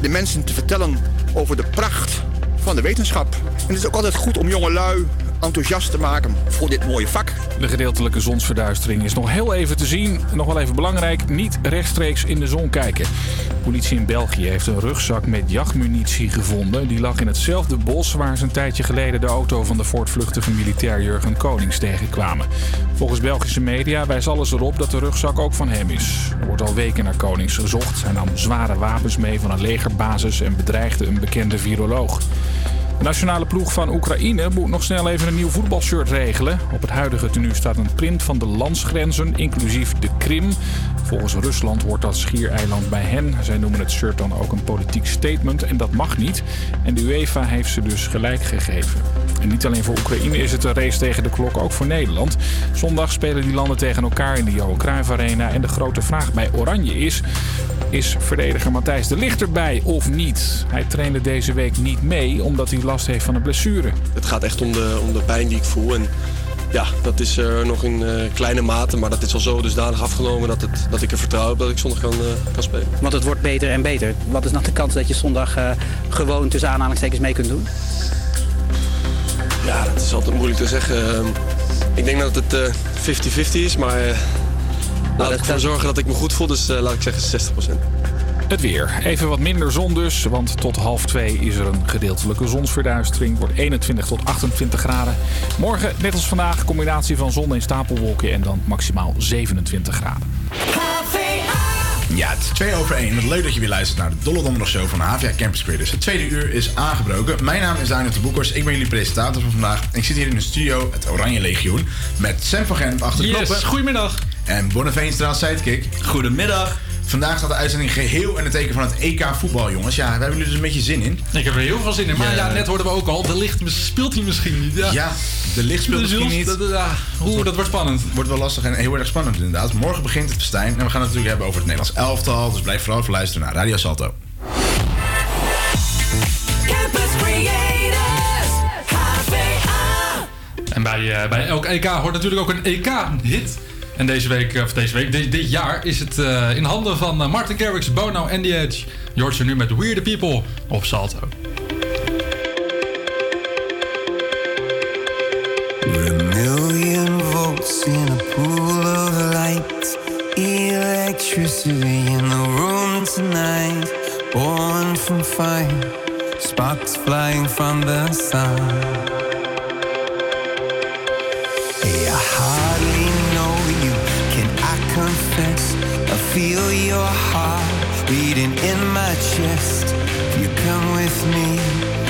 de mensen te vertellen over de pracht van de wetenschap. En het is ook altijd goed om jongelui enthousiast te maken voor dit mooie vak.
De gedeeltelijke zonsverduistering is nog heel even te zien. Nog wel even belangrijk, niet rechtstreeks in de zon kijken. Politie in België heeft een rugzak met jachtmunitie gevonden. Die lag in hetzelfde bos waar ze een tijdje geleden de auto van de voortvluchtige militair Jurgen Konings tegenkwamen. Volgens Belgische media wijst alles erop dat de rugzak ook van hem is. Er wordt al weken naar Konings gezocht. Hij nam zware wapens mee van een legerbasis en bedreigde een bekende viroloog. De nationale ploeg van Oekraïne moet nog snel even een nieuw voetbalshirt regelen. Op het huidige tenue staat een print van de landsgrenzen, inclusief de Krim. Volgens Rusland hoort dat schiereiland bij hen. Zij noemen het shirt dan ook een politiek statement en dat mag niet. En de UEFA heeft ze dus gelijk gegeven. En niet alleen voor Oekraïne is het een race tegen de klok, ook voor Nederland. Zondag spelen die landen tegen elkaar in de Johan Cruijff Arena. En de grote vraag bij Oranje is... Is verdediger Matthijs de Ligt erbij of niet? Hij trainde deze week niet mee omdat hij last heeft van een blessure.
Het gaat echt om de, om de pijn die ik voel. En ja, dat is eh, nog in eh, kleine mate, maar dat is al zo dusdanig afgenomen dat, het, dat ik er vertrouw op dat ik zondag kan, eh, kan spelen.
Want het wordt beter en beter. Wat is nog de kans dat je zondag eh, gewoon tussen aanhalingstekens mee kunt doen?
Ja, dat is altijd moeilijk te zeggen. Ehm, ik denk dat het eh, 50-50 is, maar eh, laat ik ervoor zorgen dat ik me goed voel. Dus eh, laat ik zeggen 60%.
Het weer. Even wat minder zon dus, want tot half twee is er een gedeeltelijke zonsverduistering. Wordt 21 tot 28 graden. Morgen, net als vandaag, combinatie van zon en stapelwolken en dan maximaal 27 graden.
Ja, het is 2 over 1. Wat leuk dat je weer luistert naar de Dolle Donderdag Show van de HVA Campus Creators. Het tweede uur is aangebroken. Mijn naam is Daniel de Boekers. Ik ben jullie presentator van vandaag. En ik zit hier in de studio, het Oranje Legioen, met Sam van Genep achter de
Yes,
knoppen.
goedemiddag.
En Bonneveenstra als sidekick.
Goedemiddag.
Vandaag staat de uitzending geheel in het teken van het EK voetbal, jongens. Ja, we hebben jullie dus een beetje zin in.
Ik heb er heel veel zin in. Maar
Ja.
ja, net hoorden we ook al, de licht speelt hij misschien niet. Ja,
Ja, de licht speelt misschien niet.
dat- ja, Oeh, dat wordt spannend.
Wordt wel lastig en heel erg spannend inderdaad. Morgen begint het festijn en we gaan het natuurlijk hebben over het Nederlands elftal. Dus blijf vooral even luisteren naar Radio Salto.
Campus Creators, HVA.
En bij, eh, bij elk EK hoort natuurlijk ook een EK-hit. En deze week, eh, of deze week, dit, dit jaar is het uh, in handen van eh, Martin Garrix, Bono en The Edge. Je hoort nu met Weird People op Salto.
We're a million volts in a pool of light. Electricity in the room tonight. Born from fire. Sparks flying from the
sun. confess I feel your heart beating in my chest. You come with me.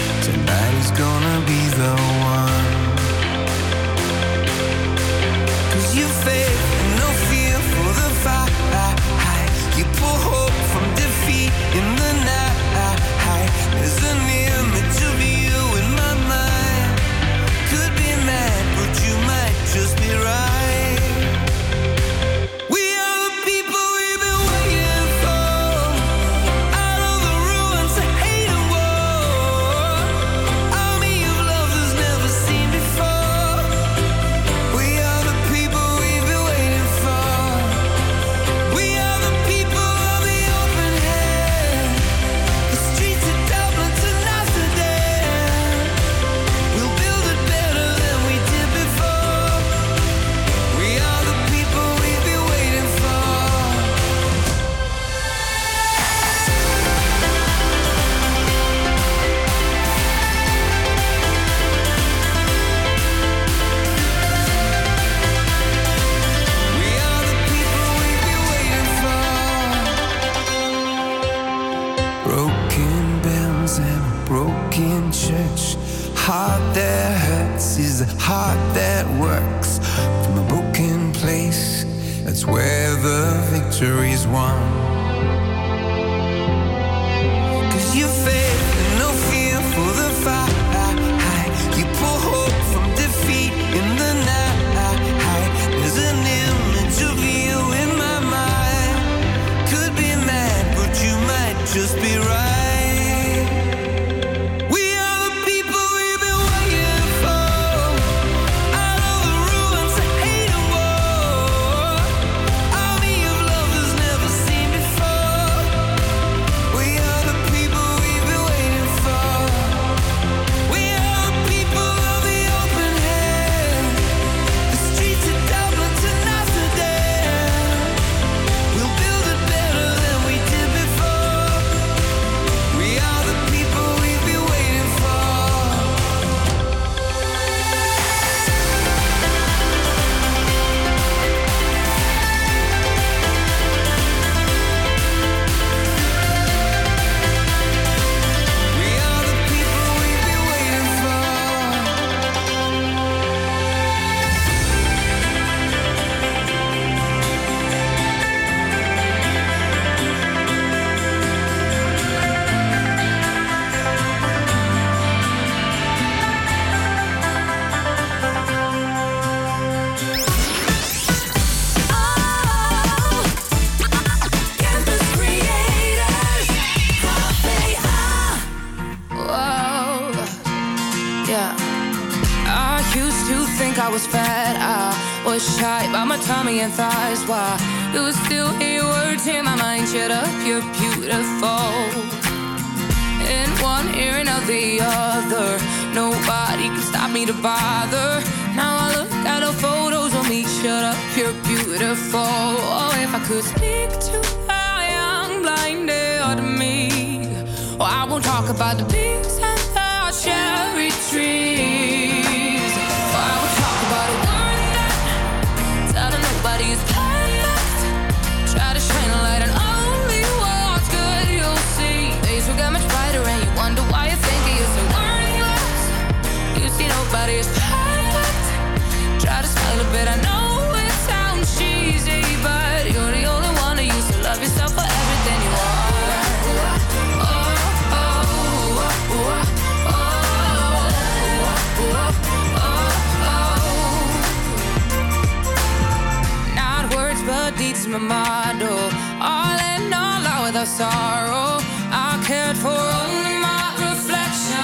my model. Oh. All in all, out without sorrow, I cared for only my reflection.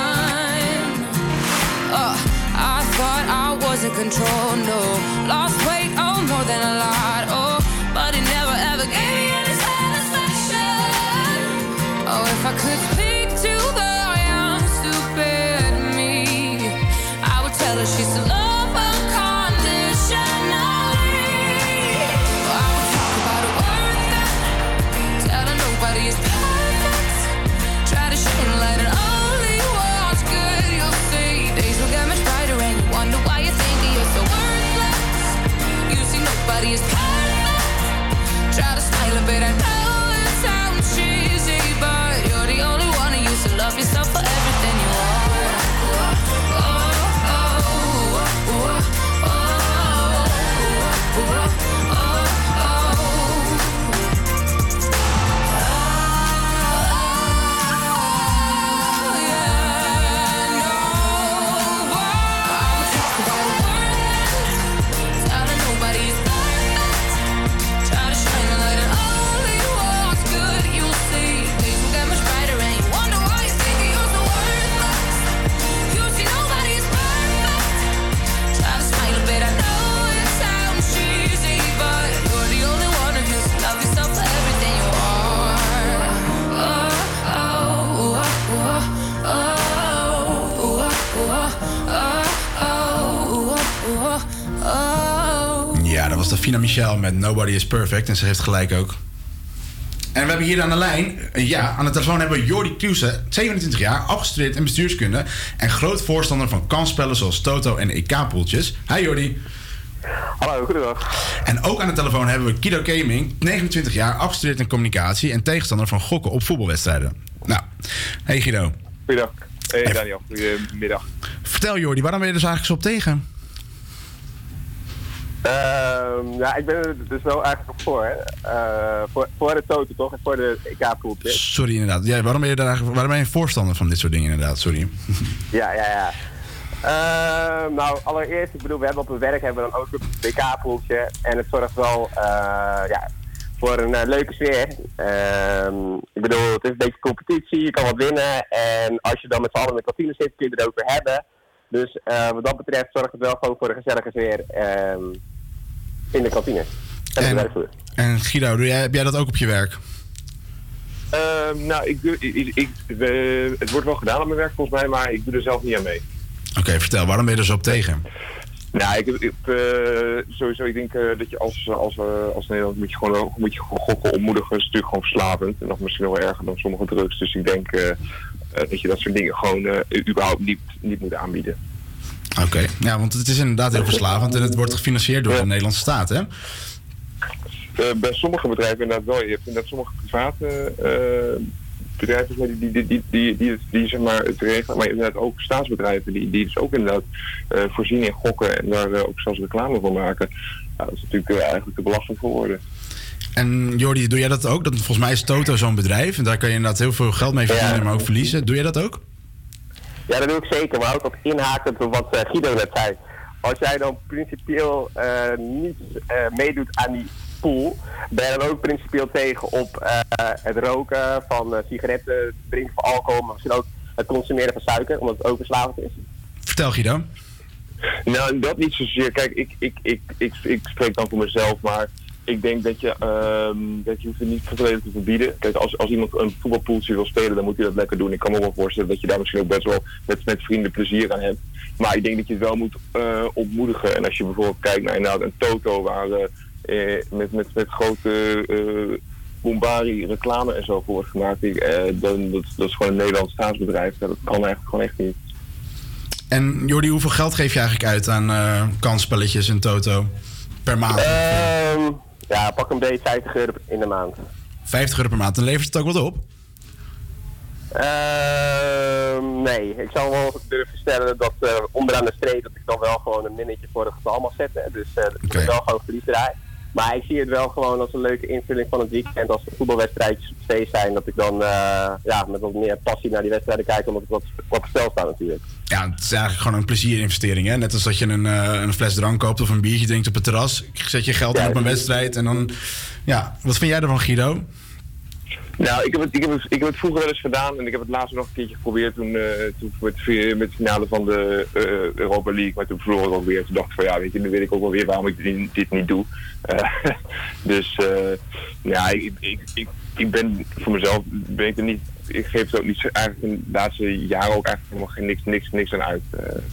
Uh, I thought I was in control, no. Lost weight, oh, more than a lot, oh. But it never ever gave me any satisfaction. Oh, if I could. body is
Davina Michel met Nobody is Perfect. En ze heeft gelijk ook. En we hebben hier aan de lijn, eh, ja, aan de telefoon hebben we Jordi Kruse, 27 jaar, afgestudeerd in bestuurskunde. En groot voorstander van kansspellen zoals Toto en EK-poeltjes. Hi Jordi.
Hallo, goedendag.
En ook aan de telefoon hebben we Kido Gaming, 29 jaar, afgestudeerd in communicatie en tegenstander van gokken op voetbalwedstrijden. Nou, hey Guido.
Goedendag. Hey Daniel, goedemiddag.
Vertel Jordi, waarom ben je er dus eigenlijk zo op tegen?
Ehm, ja, ik ben er dus wel eigenlijk voor. Hè. Eh, voor, voor de Toto toch? En voor de EK-poeltje.
Sorry inderdaad. Ja, waarom, ben je daar eigenlijk, waarom ben je voorstander van dit soort dingen inderdaad? Sorry. <laughs>
Ja, ja, ja. Ehm, nou, allereerst, ik bedoel, we hebben op het werk hebben we dan ook een WK-poeltje. En het zorgt wel eh, ja, voor een eh, leuke sfeer. Ehm, ik bedoel, het is een beetje competitie, je kan wat winnen. En als je dan met z'n allen in de kantine zit, kun je het erover hebben. Dus wat dat betreft zorgt het wel gewoon voor een gezellige sfeer in de kantine. En, werkvloer.
En Guido, doe jij, heb jij dat ook op je werk?
Ehm, nou, ik, doe- ik, ik, we- het wordt wel gedaan op mijn werk volgens mij, maar ik doe er zelf niet aan mee.
Oké, vertel, waarom ben je er zo op tegen?
Nou, ik, ik, eh, sowieso, ik denk eh, dat je als, als, eh, als Nederland moet je gewoon, moet je gokken ontmoedigen. Het is natuurlijk gewoon verslavend. En nog misschien nog wel erger dan sommige drugs. Dus ik denk dat je dat soort dingen gewoon überhaupt niet, niet moet aanbieden.
Oké, ja, want het is inderdaad heel verslavend en het wordt gefinancierd door de Nederlandse staat, hè?
Eh, bij sommige bedrijven inderdaad wel. Je hebt inderdaad sommige private eh, bedrijven die, die, die, die, die, die, zeg maar, het regelen. Maar inderdaad ook staatsbedrijven die, die dus ook inderdaad eh, voorzien in gokken en daar ook zelfs reclame voor maken. Ja, dat is natuurlijk eigenlijk te belachelijk voor worden.
En Jordi, doe jij dat ook? Dat, volgens mij is Toto zo'n bedrijf en daar kan je inderdaad heel veel geld mee verdienen, maar ook verliezen. Doe jij dat ook?
Ja, dat doe ik zeker. Maar ook op inhakend op wat eh, Guido net zei. Als jij dan principieel eh, niet eh, meedoet aan die pool, ben je dan ook principieel tegen op eh, het roken van eh, sigaretten, het drinken van alcohol, maar misschien ook het consumeren van suiker, omdat het ook verslavend is?
Vertel Guido.
Nou, dat niet zozeer. Kijk, ik, ik, ik, ik, ik spreek dan voor mezelf, maar ik denk dat je, ehm, dat je hoeft het niet volledig te verbieden. Kijk, als, als iemand een voetbalpoeltje wil spelen, dan moet hij dat lekker doen. Ik kan me wel voorstellen dat je daar misschien ook best wel met, met vrienden plezier aan hebt. Maar ik denk dat je het wel moet eh, ontmoedigen. En als je bijvoorbeeld kijkt naar inderdaad een Toto, waar eh, eh, met, met, met grote eh bombari reclame en zo voor wordt gemaakt, ik, dan, dat, dat is gewoon een Nederlands staatsbedrijf. Dat kan eigenlijk gewoon echt niet.
En Jordi, hoeveel geld geef je eigenlijk uit aan kansspelletjes en Toto per maand?
Ja, pak een beetje 50 euro in de maand.
50 euro per maand, dan levert het ook wat op?
Ehm, nee, ik zou wel durven stellen dat eh, onderaan de streep dat ik dan wel gewoon een minnetje voor het getal mag zetten. Dus eh dat ik wel gewoon verlies draai. Maar ik zie het wel gewoon als een leuke invulling van het weekend. Als er voetbalwedstrijdjes op feest zijn, dat ik dan eh, ja, met wat meer passie naar die wedstrijden kijk, omdat ik wat, wat op stel sta natuurlijk.
Ja, het is eigenlijk gewoon een plezierinvestering. Hè? Net als dat je een, eh, een fles drank koopt of een biertje drinkt op het terras. Zet je geld in op een wedstrijd en dan... Ja, wat vind jij ervan, Guido?
Nou, ik heb, het, ik, heb het, ik heb het vroeger wel eens gedaan en ik heb het laatst nog een keertje geprobeerd toen, eh, toen met, met de finale van de eh, Europa League, maar toen verloren we ook weer. Toen dacht ik van ja, weet je, nu weet ik ook wel weer waarom ik dit, niet doe. Eh, <laughs> dus ja, ik, ik, ik, ik ben voor mezelf, ben ik er niet, ik geef er ook niet eigenlijk in de laatste jaren ook eigenlijk helemaal geen niks, niks, niks aan uit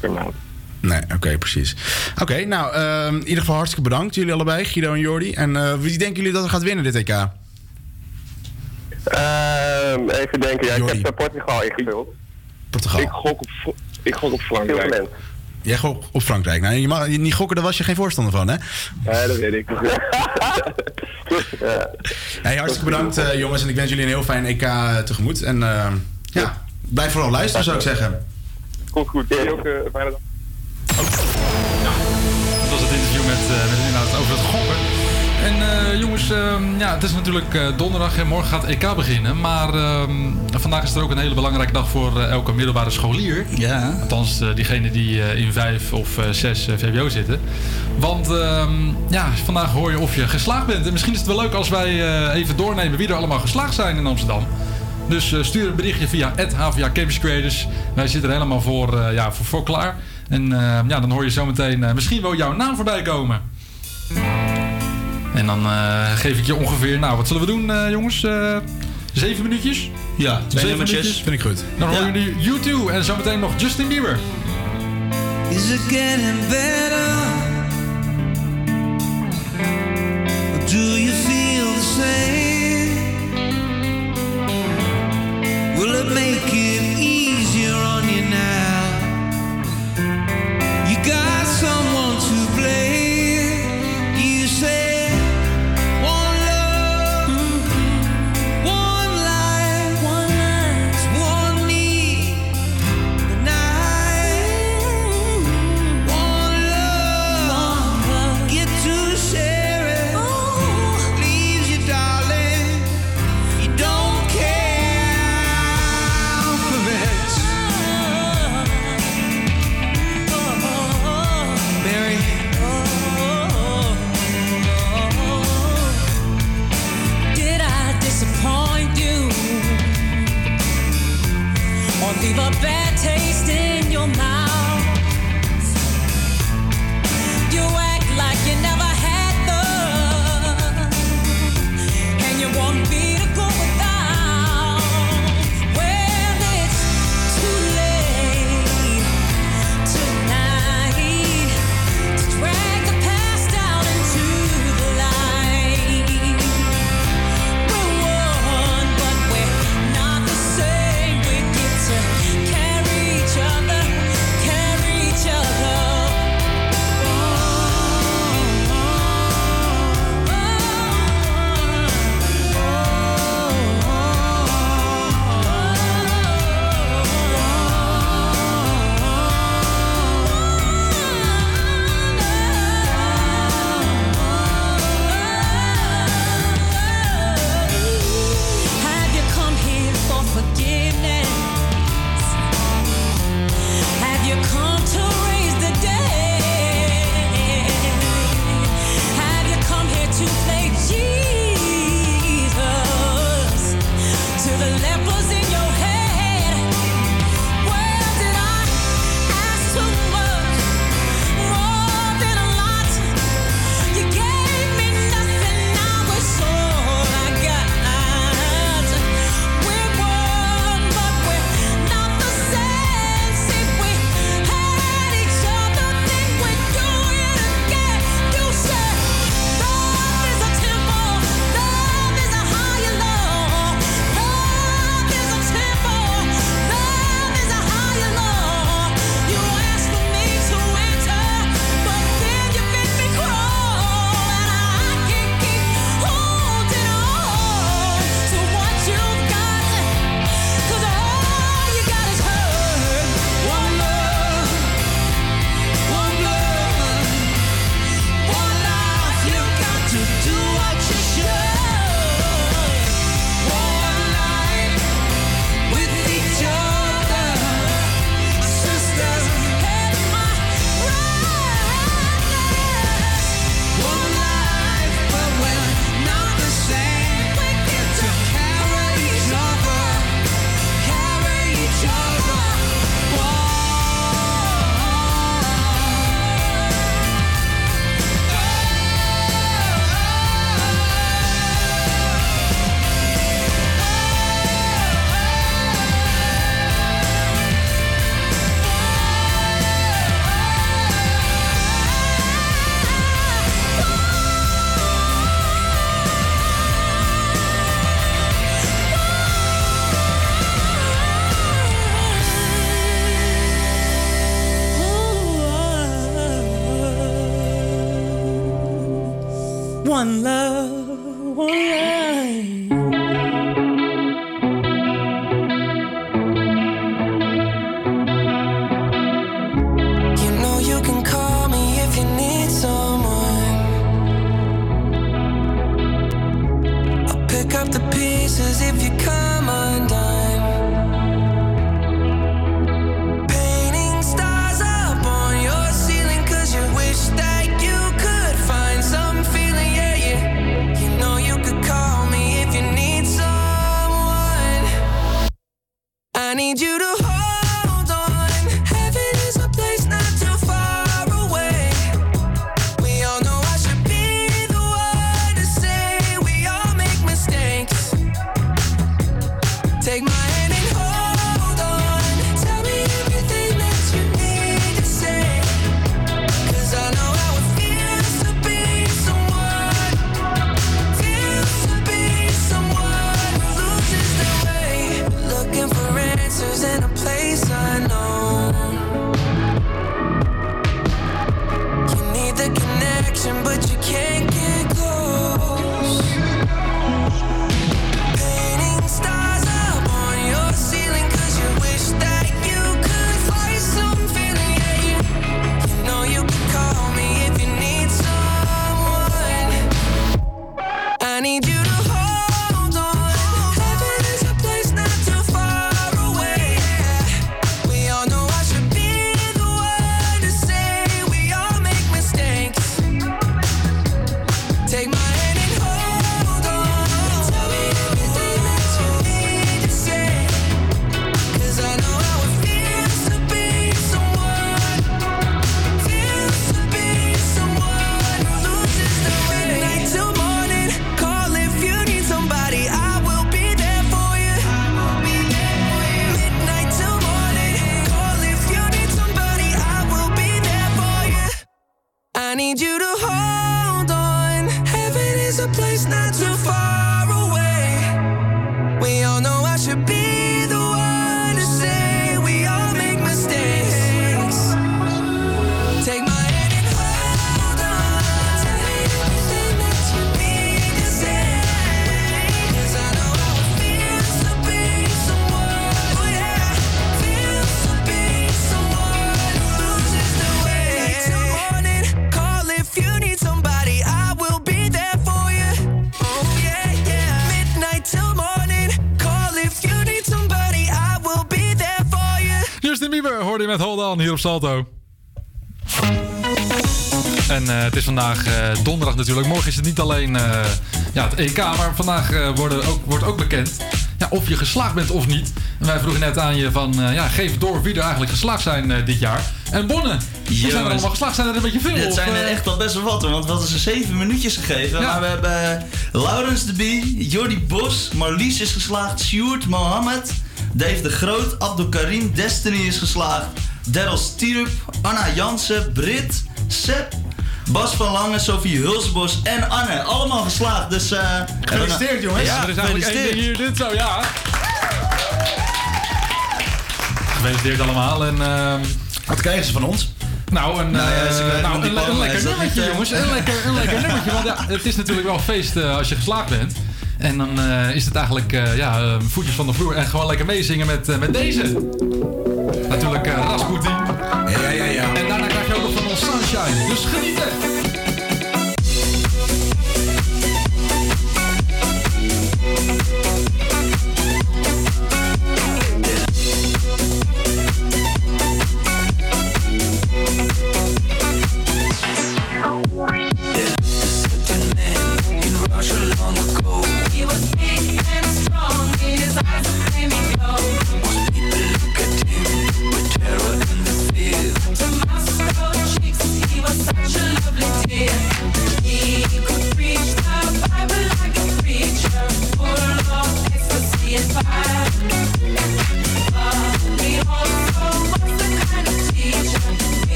per maand.
Nee, oké, precies. Oké, nou, ehm, in ieder geval hartstikke bedankt, jullie allebei, Guido en Jordi. En wie denken jullie dat er gaat winnen dit EK?
Ehm, even denken, ja, ik heb eh, Portugal ingevuld.
Portugal.
Ik gok op, ik gok op Frankrijk.
Jij gokt op Frankrijk. Nou, je mag niet gokken, daar was je geen voorstander van, hè?
Ja, dat weet ik. <laughs>
Hey, hartstikke bedankt, eh, jongens. En ik wens jullie een heel fijn EK tegemoet. En eh, ja, blijf vooral luisteren, zou ik zeggen.
Komt goed. Jij ook uh, fijne dag.
Dat was het interview met, eh met inderdaad over het gokken. En eh, jongens, ehm, ja, het is natuurlijk eh, donderdag en morgen gaat EK beginnen. Maar ehm, vandaag is er ook een hele belangrijke dag voor eh, elke middelbare scholier.
Ja.
Althans, diegene die in 5 of 6 VWO zitten. Want ehm, ja, vandaag hoor je of je geslaagd bent. En misschien is het wel leuk als wij even doornemen wie er allemaal geslaagd zijn in Amsterdam. Dus stuur een berichtje via HVA Campus Creators. Wij zitten er helemaal voor, ja, voor, voor klaar. En ja, dan hoor je zometeen misschien wel jouw naam voorbij komen. En dan eh, geef ik je ongeveer, nou wat zullen we doen eh, jongens? Eh, zeven minuutjes?
Ja, twee
minuutjes.
Vind ik goed.
Dan horen ja. jullie YouTube en zometeen nog Justin Bieber.
Is it getting better?
Or do you feel the same? Will it make it easier?
One love, one life.
Salto. En eh, het is vandaag eh, donderdag natuurlijk. Morgen is het niet alleen eh, ja, het EK, maar vandaag worden ook, wordt ook bekend ja, of je geslaagd bent of niet. En wij vroegen net aan je van, ja, geef door wie er eigenlijk geslaagd zijn dit jaar. En Bonne, wie zijn er allemaal geslaagd? Zijn er een beetje veel? Of,
zijn er echt al best wel wat, want we hadden ze zeven minuutjes gegeven. Maar we hebben Laurens de Bie, Jordi Bos, Marlies is geslaagd, Sjoerd Mohammed, Dave de Groot, Abdul Karim, Destiny is geslaagd, Daryl Stierup, Anna Jansen, Brit, Seb, Bas van Lange, Sophie Hulsbos en Anne. Allemaal geslaagd. Dus, eh,
Gefeliciteerd jongens.
Ja,
er is eigenlijk één ding hier, dit zo, ja. Gefeliciteerd allemaal en... ehm,
Wat krijgen ze van ons?
Nou, een,
Nou ja,
eh, nou,
een
een,
diploma,
een lekker nummertje,
eh?
jongens. Een lekker, een lekker <laughs> nummertje. Want ja, het is natuurlijk wel een feest eh, als je geslaagd bent. En dan eh, is het eigenlijk eh, ja, eh, voetjes van de vloer en gewoon lekker meezingen met, eh, met deze. Natuurlijk uh, Rasputin.
Ja, ja, ja.
En daarna krijg je ook nog van ons Sunshine. Dus genieten!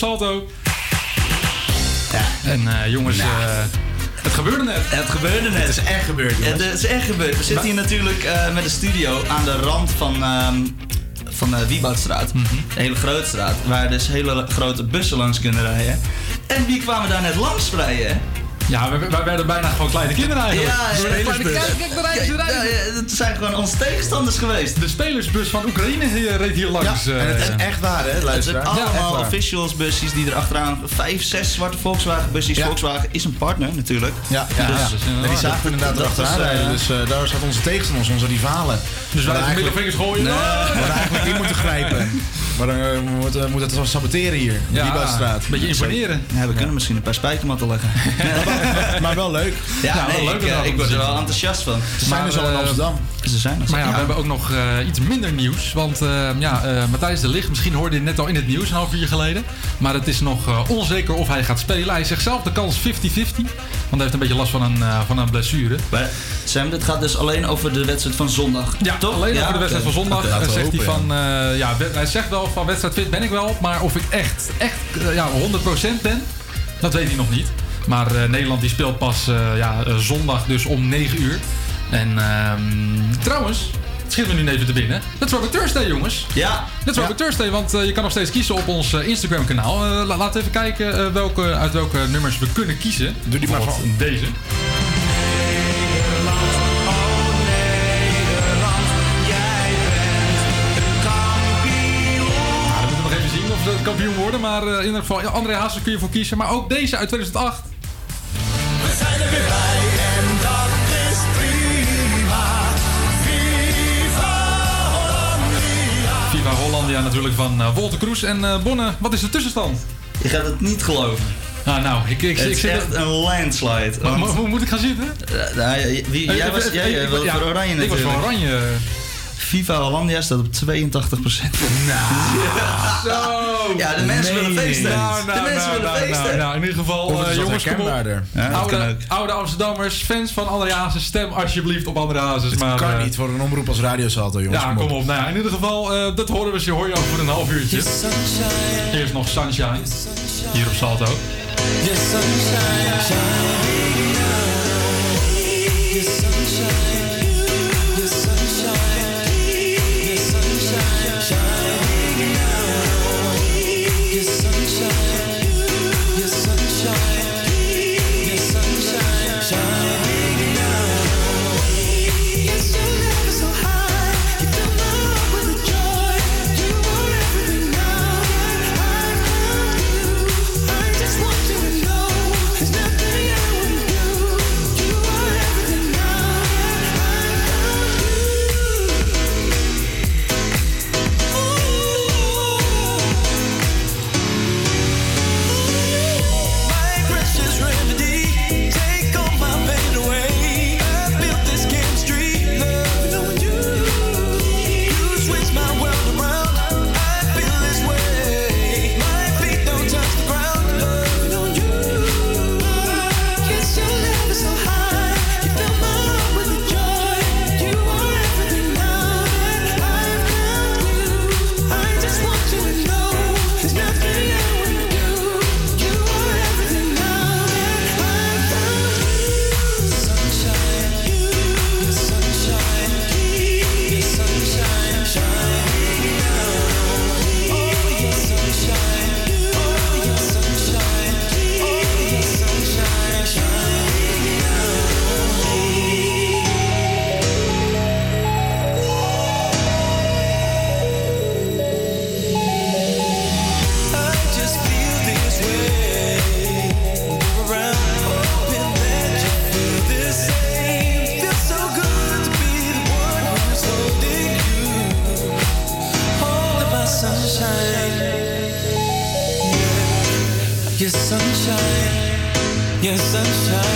Salto. En eh, jongens,
Nou.
eh, het gebeurde net.
Het gebeurde net.
Het is echt gebeurd, jongens.
Het is echt gebeurd. We zitten hier natuurlijk eh, met de studio aan de rand van, ehm, van de Wieboudstraat. Een hele grote straat, waar dus hele grote bussen langs kunnen rijden. En wie kwamen daar net langs rijden?
Ja, wij, wij werden bijna gewoon kleine kinderen eigenlijk.
Ja, ja, spelersbus.
Kijk, kijk, rijden rijden.
Ja, ja, het zijn gewoon onze tegenstanders geweest.
De spelersbus van Oekraïne reed hier langs.
Ja,
eh.
en het is
echt waar, hè,
Het zijn
Ja,
allemaal officials busjes die er achteraan... Vijf, zes zwarte Volkswagen busjes. Volkswagen is een partner natuurlijk.
Ja, ja, ja. En die zagen we inderdaad erachteraan
is, eh,
rijden. Dus eh, daar zaten onze tegenstanders, onze rivalen.
Dus wij
eigenlijk-
middelvingers gooien.
Nee, we hadden eigenlijk in moeten grijpen. Maar dan eh, we moeten we moeten het wel saboteren hier. in
Ja, een beetje imponeren.
Ja, we kunnen misschien een paar spijkermatten leggen. <laughs>
maar wel leuk.
Ja,
Ja, wel leuk
ik, eh, ik word er wel enthousiast van.
Ze zijn dus al in
eh,
Amsterdam.
Ze zijn er.
Maar ja,
Ja.
we hebben ook nog eh, iets minder nieuws. Want eh, ja, eh, Matthijs de Ligt, misschien hoorde je het net al in het nieuws een half uur geleden. Maar het is nog eh, onzeker of hij gaat spelen. Hij zegt zelf de kans 50-50. Want hij heeft een beetje last van een, eh, van een blessure.
Maar Sam, dit gaat dus alleen over de wedstrijd van zondag.
Ja,
toch?
alleen
Ja,
over de wedstrijd van zondag. Eh, zegt hij van, eh, ja, hij zegt wel van wedstrijd fit ben ik wel. Maar of ik echt, echt eh, ja, 100% ben, dat weet hij nog niet. Maar eh, Nederland die speelt pas eh, ja, zondag dus om 9 uur. En ehm, trouwens, het schiet me nu even te binnen. Dat is Robert Thursday, jongens.
Ja.
Dat is Robert Thursday, want je kan nog steeds kiezen op ons Instagram kanaal. La- laten we even kijken welke, uit welke nummers we kunnen kiezen. Doe
die maar
van deze. Kampioen worden. Maar eh, in ieder geval, ja, André Hazes kun je voor kiezen. Maar ook deze uit 2008.
We zijn er weer bij en dat is prima. Viva Hollandia.
Viva Hollandia natuurlijk van eh Wolter Kroes. En eh Bonne, wat is de tussenstand?
Je gaat het niet geloven.
Ah, nou, ik, ik,
Het
ik
is
zit
echt een landslide.
Maar-
want-
maar hoe moet ik gaan zitten?
Nou, ja, wie, jij was, jij, voor Oranje
Ik
natuurlijk.
was voor Oranje.
FIFA Hollandia staat op 82 procent. <laughs>
Zo!
Ja, de mensen willen
je
feesten.
Nou, nou,
de mensen
nou,
willen
nou,
feesten.
Nou, nou, in ieder geval, eh, jongens, kom op.
Ja,
oude, oude Amsterdammers, fans van André Hazes, stem alsjeblieft op André Hazes.
Het
maar,
kan
eh,
niet voor een omroep als radiosalto, jongens.
Ja, kom op. Nou in ieder geval, eh, dat horen we, hoor je over een half uurtje. Eerst nog Sunshine, hier op Salto.
Your sunshine, Your sunshine.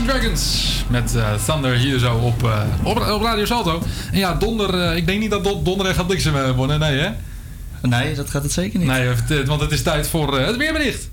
Imagine Dragons met eh, Thunder hier zo op, eh, op, op Radio Salto. En ja, donder, eh, ik denk niet dat Don- donderdag gaat eh, worden, nee hè?
Nee, dat gaat het zeker niet.
Nee, want het is tijd voor het weerbericht.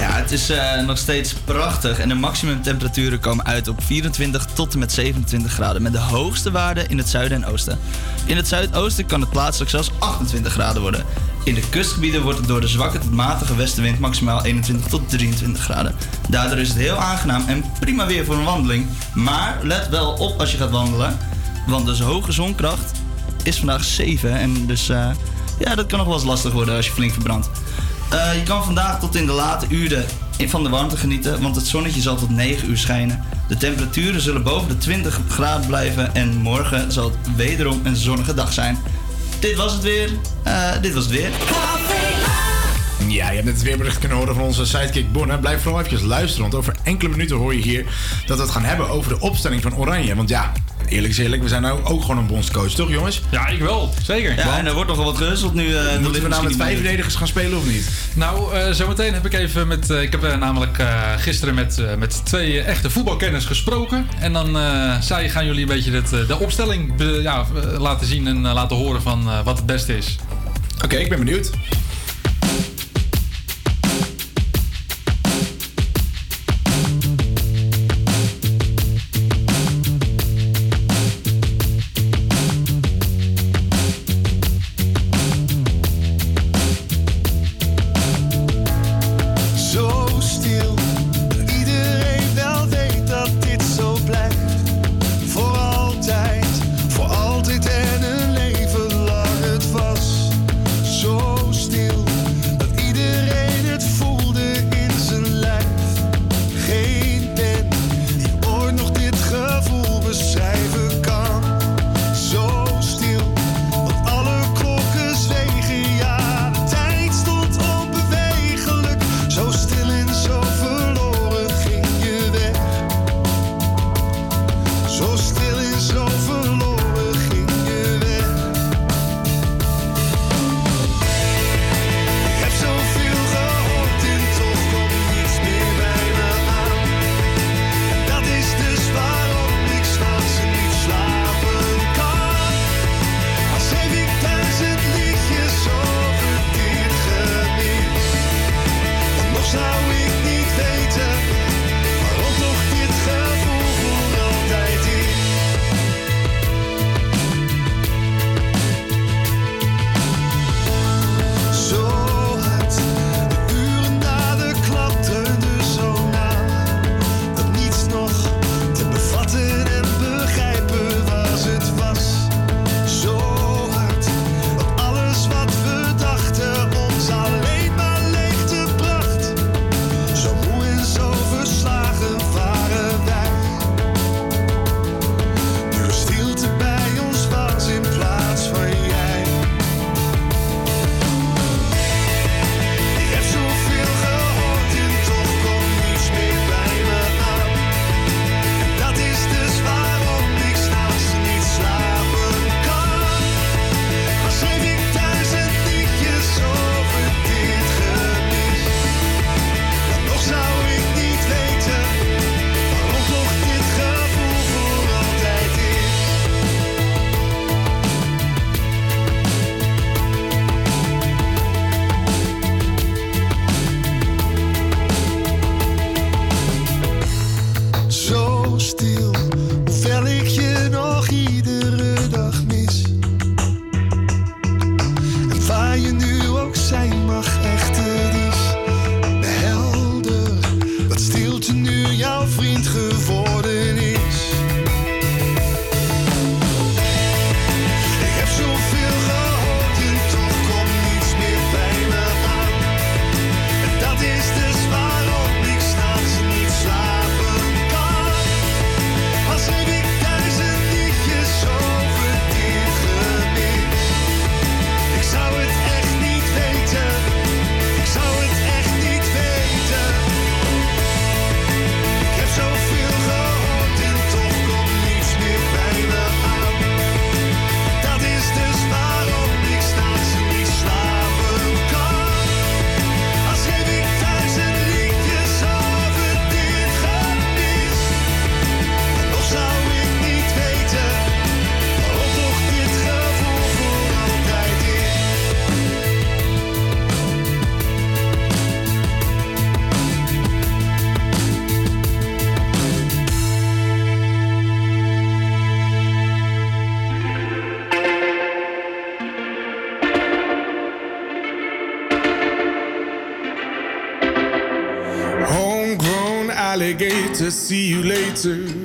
Ja, het is nog steeds prachtig en de maximumtemperaturen komen uit op 24 tot en met 27 graden. Met de hoogste waarden in het zuiden en oosten. In het zuidoosten kan het plaatselijk zelfs 28 graden worden. In de kustgebieden wordt het door de zwakke tot matige westenwind maximaal 21 tot 23 graden. Daardoor is het heel aangenaam en prima weer voor een wandeling. Maar let wel op als je gaat wandelen, want dus hoge zonkracht is vandaag 7 en dus eh, ja, dat kan nog wel eens lastig worden als je flink verbrandt. Eh, je kan vandaag tot in de late uren van de warmte genieten, want het zonnetje zal tot 9 uur schijnen. De temperaturen zullen boven de 20 graden blijven en morgen zal het wederom een zonnige dag zijn. Dit was het weer. Eh, dit was het weer.
Ja, je hebt net het weerbericht kunnen horen van onze sidekick Bonne. Blijf vooral even luisteren, want over enkele minuten hoor je hier dat we het gaan hebben over de opstelling van Oranje. Want ja, eerlijk is eerlijk, we zijn nou ook gewoon een bondscoach, toch jongens?
Ja, ik wel. Zeker.
Ja, en er wordt nogal wat gehusteld nu. eh,
Moeten we nou met vijf verdedigers gaan spelen of niet?
Nou, eh, zometeen heb ik even met. eh, ik heb namelijk eh, gisteren met, eh, met twee echte voetbalkenners gesproken. En dan eh, zij gaan jullie een beetje het, de opstelling be- ja, laten zien en laten horen van eh, wat het beste is.
Oké, ik ben benieuwd.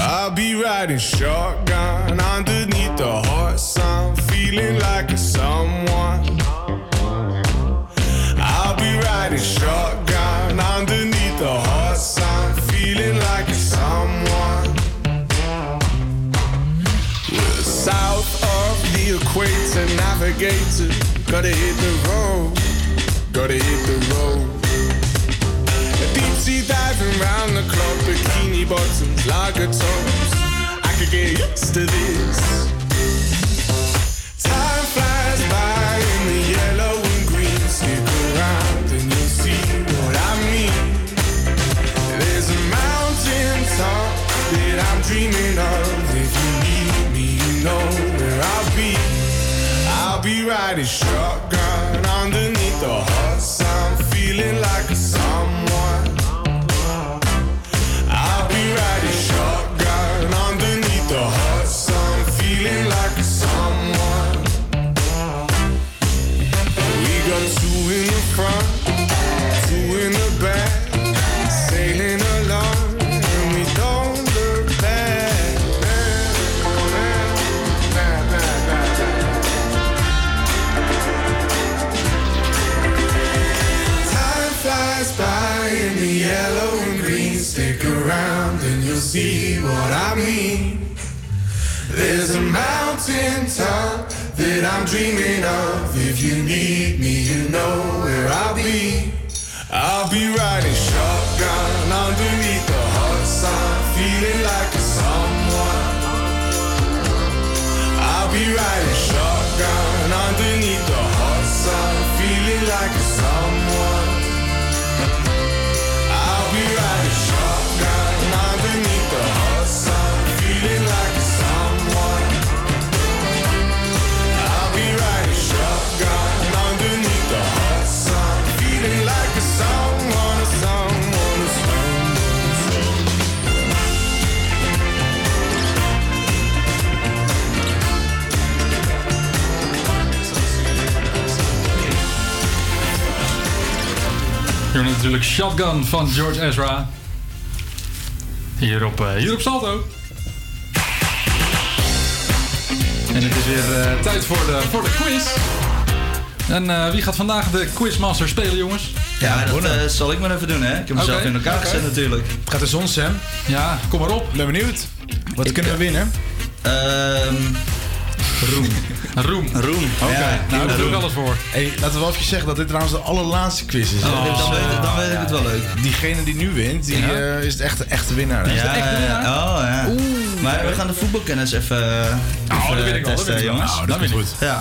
I'll be riding shotgun underneath the hot sun, feeling like a someone. I'll be riding shotgun underneath the hot sun, feeling like a someone. We're south of the equator, navigator. Gotta hit the road, gotta hit the road. Deep sea diving round the clock, bikini bottoms, lager tops. I could get used to this. Dreaming of.
Natuurlijk Shotgun van George Ezra. Hier op, eh, hier op Salto. En het is weer eh, tijd voor de, voor de quiz. En eh, wie gaat vandaag de Quizmaster spelen, jongens?
Ja, dat eh, zal ik maar even doen, hè? Ik heb mezelf in elkaar gezet natuurlijk.
Gaat de zon, Sam?
Ja, kom maar op.
Ben benieuwd. Wat
Ik,
kunnen we winnen?
Ehm
Roem.
Roem.
Roem.
Oké,
Ja,
nou daar doe ik alles voor.
Hey, laten we wel even zeggen dat dit trouwens de allerlaatste quiz is.
Oh, dan weet- dan weet ik het wel leuk.
Diegene die nu wint, die eh, is de echte, echte winnaar.
Ja, oh ja. maar we gaan de voetbalkennis even, even
dat weet ik wel, dat
testen, jongens.
Nou, dat
ik.
goed.
Ja.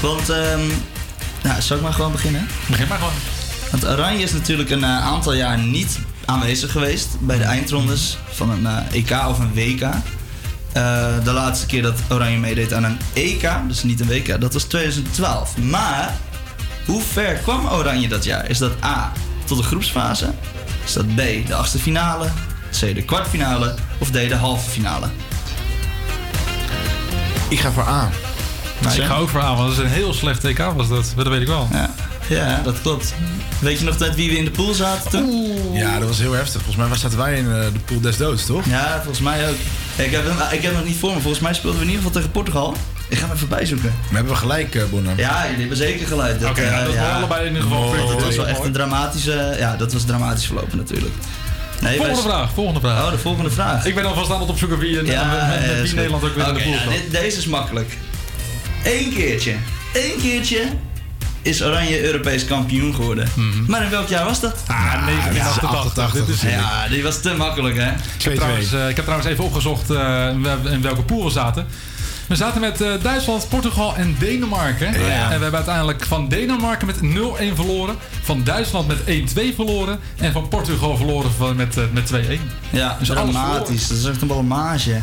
Want, ehm nou, zal ik maar gewoon beginnen?
Begin maar gewoon.
Want Oranje is natuurlijk een eh, aantal jaar niet aanwezig geweest bij de eindrondes van een eh, EK of een WK. Eh, de laatste keer dat Oranje meedeed aan een EK, dus niet een WK, dat was 2012. Maar hoe ver kwam Oranje dat jaar? Is dat A, tot de groepsfase? Is dat B, de achtste finale? C, de kwartfinale? Of D, de halve finale?
Ik ga voor A.
Nou, ik ga ook voor A, want dat is een heel slecht TK was dat. Dat weet ik wel.
Ja, ja dat klopt. Weet je nog met wie we in de pool zaten toen?
Ja, dat was heel heftig. Volgens mij zaten wij in eh, de pool des doods, toch?
Ja, volgens mij ook. Ik heb, hem, ik heb hem nog niet voor me. Volgens mij speelden we in ieder geval tegen Portugal. Ik ga hem even bijzoeken.
Maar hebben we gelijk, uh, Bonham?
Ja, jullie hebben zeker gelijk. Dat,
Oké,
eh,
nou, dat
ja.
waren allebei in ieder geval
Oh. Dat was wel echt een dramatische... Ja, dat was dramatisch verlopen natuurlijk. Nee,
volgende
wij-
vraag, volgende vraag.
Oh, de volgende vraag.
Ik ben alvast aan het opzoeken wie, en,
Ja,
met, wie. Nederland ook weer in de
Oké,
pool
ja, dit- Deze is makkelijk. Eén keertje. Eén keertje is Oranje Europees kampioen geworden. Maar in welk jaar was dat?
Ah, 1988. Dit is
ja, die was te makkelijk, hè?
Ik heb, trouwens, eh, ik heb trouwens even opgezocht eh, in wel- in welke pool we zaten. We zaten met eh, Duitsland, Portugal en Denemarken.
Ja.
En we hebben uiteindelijk van Denemarken met 0-1 verloren. Van Duitsland met 1-2 verloren. En van Portugal verloren van, met, met 2-1.
Ja,
Dus
dramatisch. Dat is echt een blamage.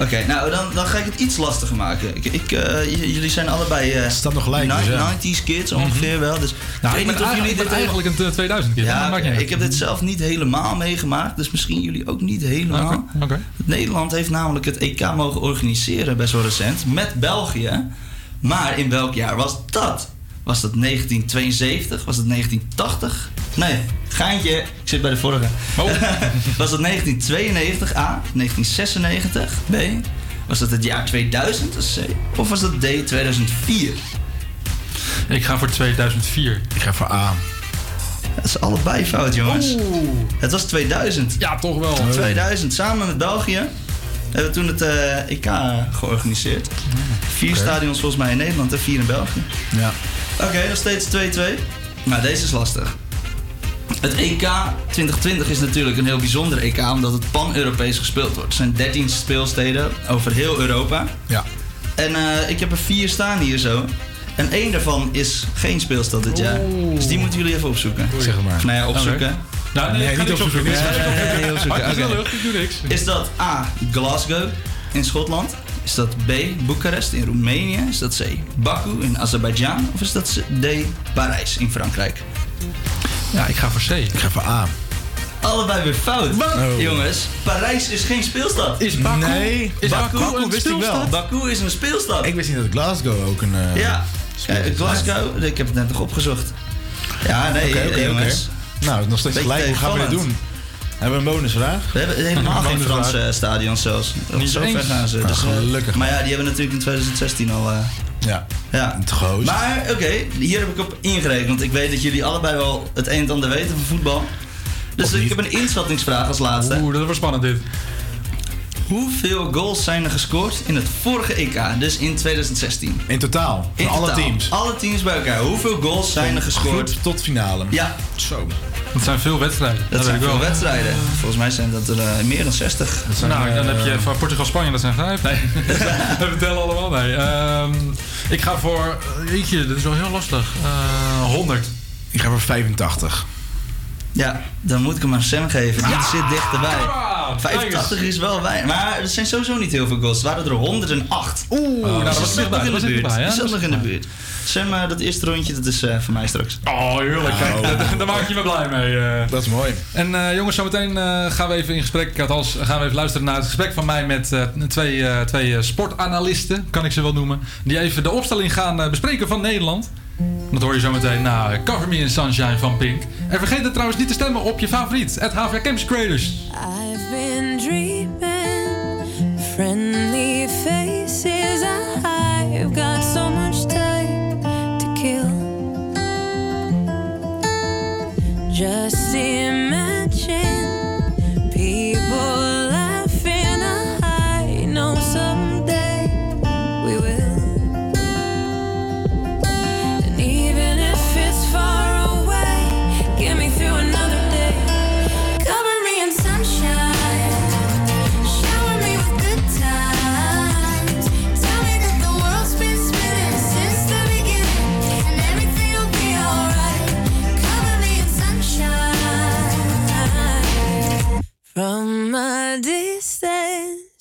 Oké, nou dan, dan ga ik het iets lastiger maken. Ik, ik, eh, jullie zijn allebei eh
staat nog gelijk, dus, ja.
90s kids ongeveer wel. Dus
Nou,
ik weet niet of jullie
eigenlijk,
dit
eigenlijk een eh, 2000 keer.
Ja,
maar dat maakt niet uit.
ik heb dit zelf niet helemaal meegemaakt, dus misschien jullie ook niet helemaal.
Oké, oké.
Nederland heeft namelijk het EK mogen organiseren, best wel recent, met België. Maar in welk jaar was dat? Was dat 1972? Was dat 1980? Nee, geintje. Ik zit bij de vorige. <laughs> was dat 1992 A? 1996 B? Was dat het jaar 2000 C? Of was dat D 2004?
Ik ga voor 2004.
Ik ga voor A.
Dat is allebei fout, jongens. Het was 2000.
Ja, toch wel.
2000, samen met België. Hebben we toen het eh, EK georganiseerd. Vier stadions volgens mij in Nederland en vier in België.
Ja.
Oké, nog steeds 2-2. Nou, deze is lastig. Het EK 2020 is natuurlijk een heel bijzonder EK omdat het pan-Europees gespeeld wordt. Er zijn 13 speelsteden over heel Europa.
Ja.
En eh, ik heb er vier staan hier zo. En één daarvan is geen speelstad dit jaar. Dus die moeten jullie even opzoeken.
Zeg maar.
Of nou ja, opzoeken.
Nou, nee, ik ga niks opzoeken.
Nee, nee, nee, opzoeken.
Lucht, ik doe niks.
Is dat A. Glasgow in Schotland? Is dat B. Boekarest in Roemenië? Is dat C. Baku in Azerbeidzjan? Of is dat D. Parijs in Frankrijk?
Ja, ik ga voor C.
Ik ga voor A.
Allebei weer fout.
Oh.
Jongens, Parijs is geen speelstad.
Is Baku,
Nee.
is Baku,
Baku
een
wist ik wel.
speelstad?
Baku is een speelstad.
Ik wist niet dat Glasgow ook een... eh,
ja, Eh, Glasgow, ik heb het net nog opgezocht. Ja, nee,
Oké,
eh,
oké,
jongens.
Nou, nog steeds gelijk. Hoe gaan we dit doen? Hebben we een bonusvraag?
We hebben helemaal geen. Franse stadions zelfs.
Niet
Zo ver gaan ze.
Nou,
Dus, eh,
gelukkig.
maar ja, die hebben natuurlijk in 2016 al... eh,
Ja.
ja.
Te groot.
Maar oké, hier heb ik op ingerekend. Want ik weet dat jullie allebei wel het een en ander weten van voetbal. Dus ik heb een inschattingsvraag als laatste.
Oeh, dat wordt spannend dit.
Hoeveel goals zijn er gescoord in het vorige EK, dus in 2016?
In totaal.
In
alle
totaal.
teams.
Alle teams bij elkaar. Hoeveel goals zijn er gescoord?
Groep tot finale.
Ja,
Zo.
Dat zijn veel wedstrijden.
dat zijn
ik wel.
veel wedstrijden. Volgens mij zijn dat er eh, meer dan 60.
zijn,
nou, dan
eh,
heb je van Portugal-Spanje, dat zijn vijf. Nee, <laughs> we tellen allemaal. Nee. Ehm, ik ga voor, eh, weet je, dit is wel heel lastig. Eh 100.
Ik ga voor 85.
Ja, dan moet ik hem aan Sam geven. Die zit dichterbij.
Ah,
85 is wel weinig. Maar er zijn sowieso niet heel veel goals. Het waren er 108.
Oeh, nou, dat was
nog in
Dat
de buurt.
Dat
nog
was
in de buurt. Sam, eh, dat eerste rondje, dat is eh, voor mij straks.
Oh, heerlijk. Kijk, daar, daar maak je me blij mee. eh.
Dat is mooi.
En eh, jongens, zometeen eh, gaan we even in gesprek. Althans, gaan we even luisteren naar het gesprek van mij met eh, twee, eh, twee sportanalisten, kan ik ze wel noemen. Die even de opstelling gaan bespreken van Nederland. Dat hoor je zometeen na Cover Me in Sunshine van Pink. En vergeet het trouwens niet te stemmen op je favoriet, het HVR Campus Creators.
I've been dreaming friendly faces. I've got Just imagine My distance.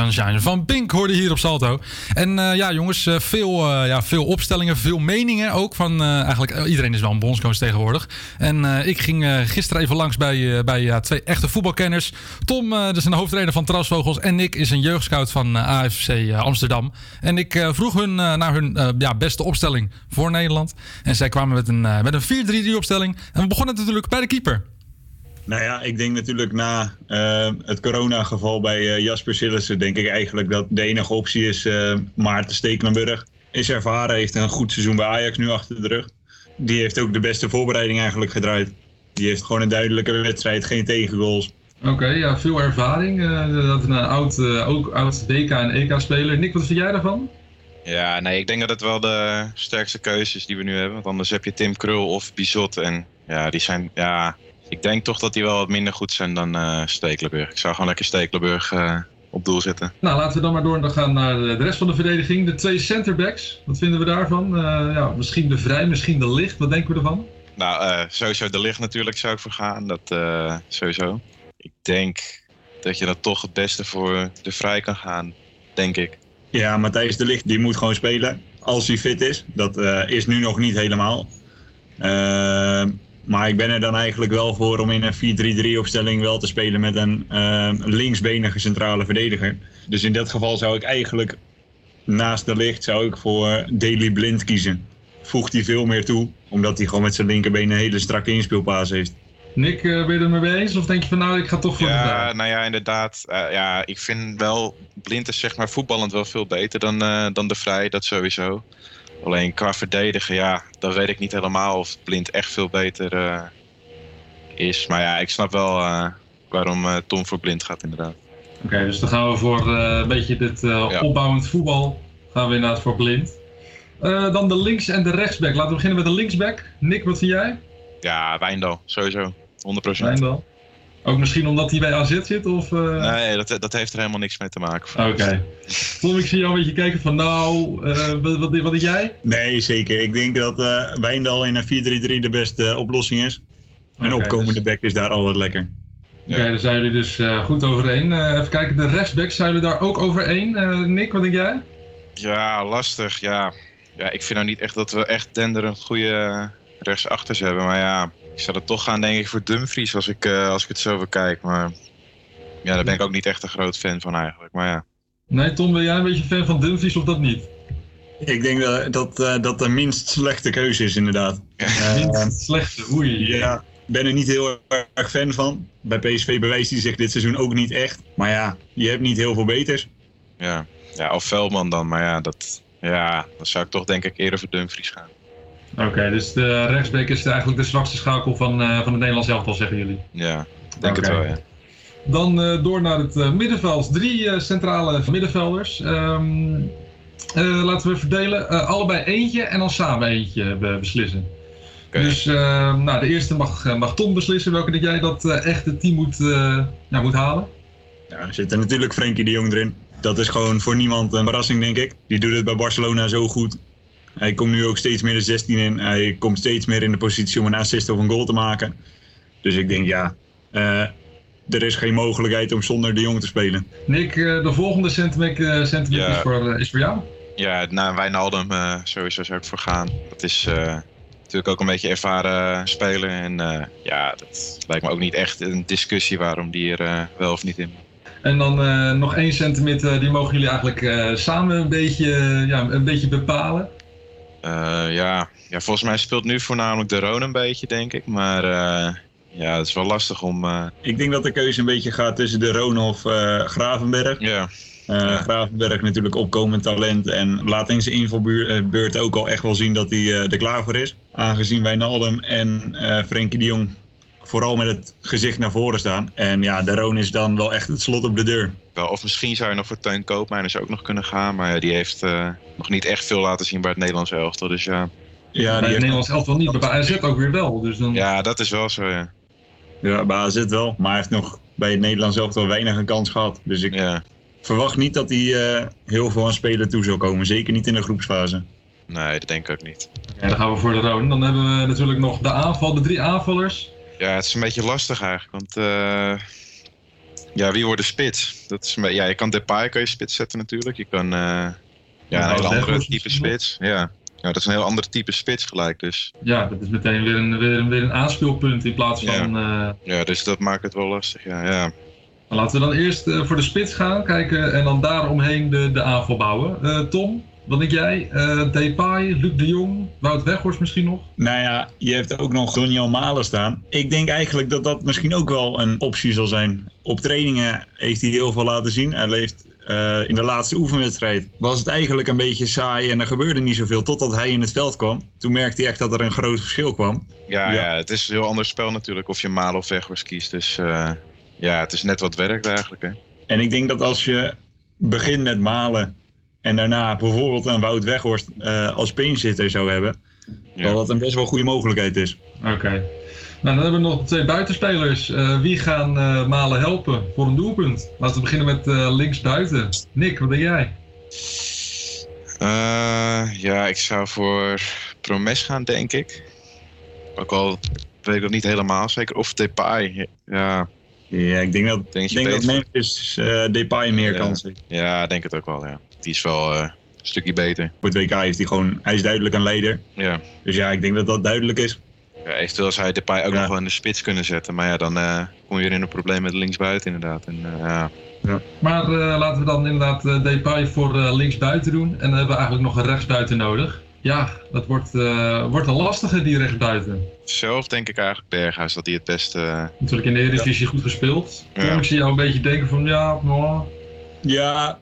Sunshine van Pink hoorde hier op Salto. En eh, ja, jongens, eh, veel, eh, ja, veel opstellingen, veel meningen ook. Van, eigenlijk, iedereen is wel een bondscoach tegenwoordig. En ik ging gisteren even langs bij, bij twee echte voetbalkenners. Tom, dat is een hoofdtrainer van Trasvogels. En Nick is een jeugdscout van AFC Amsterdam. En ik vroeg hun naar hun ja, beste opstelling voor Nederland. En zij kwamen met een, met een 4-3-3 opstelling. En we begonnen natuurlijk bij de keeper.
Nou ja, ik denk natuurlijk na eh, het coronageval bij eh, Jasper Sillissen... denk ik eigenlijk dat de enige optie is eh, Maarten Stekelenburg. Is ervaren, heeft een goed seizoen bij Ajax nu achter de rug. Die heeft ook de beste voorbereiding eigenlijk gedraaid. Die heeft gewoon een duidelijke wedstrijd, geen tegengoals.
Oké, ja, veel ervaring. eh, dat een oud, ook oud WK en EK-speler. Nick, wat vind jij daarvan?
Ja, nee, ik denk dat het wel de sterkste keuze is die we nu hebben. Want anders heb je Tim Krul of Bizot. En ja, die zijn, ja, ik denk toch dat die wel wat minder goed zijn dan eh Stekelenburg. Ik zou gewoon lekker Stekelenburg eh, op doel zetten.
Nou, laten we dan maar door dan gaan naar de rest van de verdediging. De twee centerbacks, wat vinden we daarvan? Eh, ja, misschien de Vrij, misschien de Licht. Wat denken we ervan?
Nou, eh, sowieso de licht natuurlijk zou ik voor gaan. Dat eh, sowieso. Ik denk dat je dat toch het beste voor de vrij kan gaan, denk ik.
Ja, Matthijs de Ligt die moet gewoon spelen als hij fit is. Dat eh, is nu nog niet helemaal. Eh, maar ik ben er dan eigenlijk wel voor om in een 4-3-3 opstelling wel te spelen met een eh, linksbenige centrale verdediger. Dus in dat geval zou ik eigenlijk naast de licht zou ik voor Daily Blind kiezen. Voegt hij veel meer toe, omdat hij gewoon met zijn linkerbeen een hele strakke inspeelpaas heeft.
Nick, eh, ben je er mee eens? Of denk je van nou, ik ga toch voor de?
Ja, nou ja, inderdaad. Eh, ja, ik vind wel, Blind is zeg maar voetballend wel veel beter dan, eh, dan de Vrij, dat sowieso. Alleen qua verdedigen, ja, dan weet ik niet helemaal of Blind echt veel beter eh, is. Maar ja, ik snap wel eh, waarom eh, Tom voor Blind gaat inderdaad.
Oké, dus dan gaan we voor een beetje dit opbouwend voetbal. Gaan we inderdaad voor blind. Dan de links- en de rechtsback. Laten we beginnen met de linksback. Nick, wat vind jij?
Ja, Wijndal, sowieso. 100%.
Wijndal. Ook misschien omdat hij bij AZ zit? Of, eh?
Nee, dat, dat heeft er helemaal niks mee te maken.
Oké. Tom, ik zie jou een beetje kijken van nou, eh, wat, wat, wat denk jij?
Nee, zeker. Ik denk dat eh Wijndal in een 4-3-3 de beste oplossing is. Een
Oké,
opkomende
dus-
back is daar altijd lekker.
Oké, daar zijn jullie dus eh, goed overeen. Eh, even kijken, de rechtsback, zijn jullie daar ook overeen? Eh Nick, wat denk jij?
Ja, lastig. Ja. ja, ik vind nou niet echt dat we echt denderend goede eh, rechtsachters hebben. Maar ja, ik zou er toch gaan denk ik voor Dumfries als ik, eh, als ik het zo bekijk. Maar ja, daar ben ik ook niet echt een groot fan van eigenlijk. Maar ja.
Nee, Tom, ben jij een beetje fan van Dumfries of dat niet?
Ik denk dat dat, eh, dat de minst slechte keuze is, inderdaad.
minst slechte, oei.
Ja, ik ben er niet heel erg fan van. Bij PSV bewijst hij zich dit seizoen ook niet echt. Maar ja, je hebt niet heel veel beters.
Ja, ja of Veldman dan. Maar ja, dat, ja, dan zou ik toch denk ik eerder voor Dumfries gaan.
Oké, dus de rechtsback is eigenlijk de zwakste schakel van, eh, van het Nederlands elftal, zeggen jullie.
Ja, denk
Oké.
het wel, ja.
Dan eh, door naar het eh, middenveld. Drie eh, centrale middenvelders. Ehm, eh, laten we verdelen. Eh, allebei eentje en dan samen eentje be- beslissen. Dus eh, nou, de eerste mag, mag Tom beslissen. Welke denk jij dat eh, echt het team moet, eh, ja, moet halen?
Ja, er zit er natuurlijk Frenkie de Jong erin. Dat is gewoon voor niemand een verrassing, denk ik. Die doet het bij Barcelona zo goed. Hij komt nu ook steeds meer de 16 in. Hij komt steeds meer in de positie om een assist of een goal te maken. Dus ik denk, ja, eh, er is geen mogelijkheid om zonder de Jong te spelen.
Nick, eh, de volgende centimeter, eh,
Ja.
is, voor, eh, is voor jou.
Ja, na Wijnaldum eh, sowieso zou ik voor gaan. Dat is eh, natuurlijk ook een beetje ervaren speler. En eh, ja, dat lijkt me ook niet echt een discussie waarom die er wel of niet in moet.
En dan eh, nog één centimeter, die mogen jullie eigenlijk eh, samen een beetje, ja, een beetje bepalen.
Eh, ja. ja, volgens mij speelt nu voornamelijk de Roon een beetje, denk ik. Maar eh, ja, het is wel lastig om... eh,
Ik denk dat de keuze een beetje gaat tussen de Roon of Gravenberg.
Ja.
Gravenberg natuurlijk opkomend talent en laat in zijn invalbeurt ook al echt wel zien dat hij er klaar voor is. Aangezien Wijnaldum en Frenkie de Jong vooral met het gezicht naar voren staan. En ja, de Roon is dan wel echt het slot op de deur.
wel, of misschien zou je nog voor Teun Koopmeiners ook nog kunnen gaan. Maar ja, die heeft eh, nog niet echt veel laten zien bij het Nederlands elftal. Dus ja.
Ja, bij het Nederlands elftal niet, maar bij AZ ook weer wel. Dus dan...
Ja, dat is wel zo, ja.
Ja, bij AZ wel. Maar hij heeft nog bij het Nederlands elftal weinig een kans gehad. Dus ik verwacht niet dat hij eh, heel veel aan spelen toe zal komen. Zeker niet in de groepsfase.
Nee, dat denk ik ook niet.
Ja, dan gaan we voor de Roon. Dan hebben we natuurlijk nog de aanval, de drie aanvallers.
Ja, het is een beetje lastig eigenlijk. Want eh, Ja, wie wordt de spits? Dat is, ja, je kan Depay kan je spits zetten natuurlijk. Je kan eh, ja,
Ja,
een hele andere type spits. Ja. ja, dat is een heel andere type spits gelijk. Dus
Ja, dat is meteen weer een, weer, een- weer een aanspeelpunt in plaats van... eh,
ja, dus dat maakt het wel lastig. Ja, ja.
Maar laten we dan eerst voor de spits gaan, kijken en dan daaromheen de, de aanval bouwen. Tom, wat denk jij? Eh Depay, Luc de Jong, Wout Weghorst misschien nog?
Nou ja, je hebt ook nog Donjel Malen staan. Ik denk eigenlijk dat dat misschien ook wel een optie zal zijn. Op trainingen heeft hij heel veel laten zien. Hij leeft eh, in de laatste oefenwedstrijd was het eigenlijk een beetje saai en er gebeurde niet zoveel totdat hij in het veld kwam. Toen merkte hij echt dat er een groot verschil kwam.
Ja, ja. het is een heel ander spel natuurlijk of je Malen of Weghorst kiest. Dus eh, ja, het is net wat werkt eigenlijk. Hè.
En ik denk dat als je begint met Malen en daarna bijvoorbeeld een Wout Weghorst eh, als pinchitter zou hebben, dat dat een best wel goede mogelijkheid is.
Oké. Nou, dan hebben we nog twee buitenspelers. Eh, wie gaan eh, Malen helpen voor een doelpunt? Laten we beginnen met eh linksbuiten. Nick, wat denk jij?
Eh, ja, ik zou voor Promes gaan, denk ik. Ook al weet ik dat niet helemaal zeker. Of Depay. Ja,
Ja, ik denk dat,
Denk
denk dat? Memphis eh Depay meer
Ja.
kans heeft.
ja, ik denk het ook wel. Ja. Die is wel eh, een stukje beter.
Voor het WK is hij gewoon, hij is duidelijk een leider.
Ja.
Dus ja, ik denk dat dat duidelijk is.
Ja, eventueel zou je Depay ook nog wel in de spits kunnen zetten. Maar ja, dan eh, kom je weer in een probleem met linksbuiten inderdaad. En, eh, ja.
Maar eh, laten we dan inderdaad eh, Depay voor eh, linksbuiten doen. En dan hebben we eigenlijk nog een rechtsbuiten nodig. Ja, dat wordt, eh, wordt een lastige, die rechtsbuiten.
Zelf denk ik eigenlijk Berghuis dat hij het beste...
Natuurlijk in de Eredivisie goed gespeeld.
Ja.
Tom, ik zie jou een beetje denken van ja, nou,
Ja,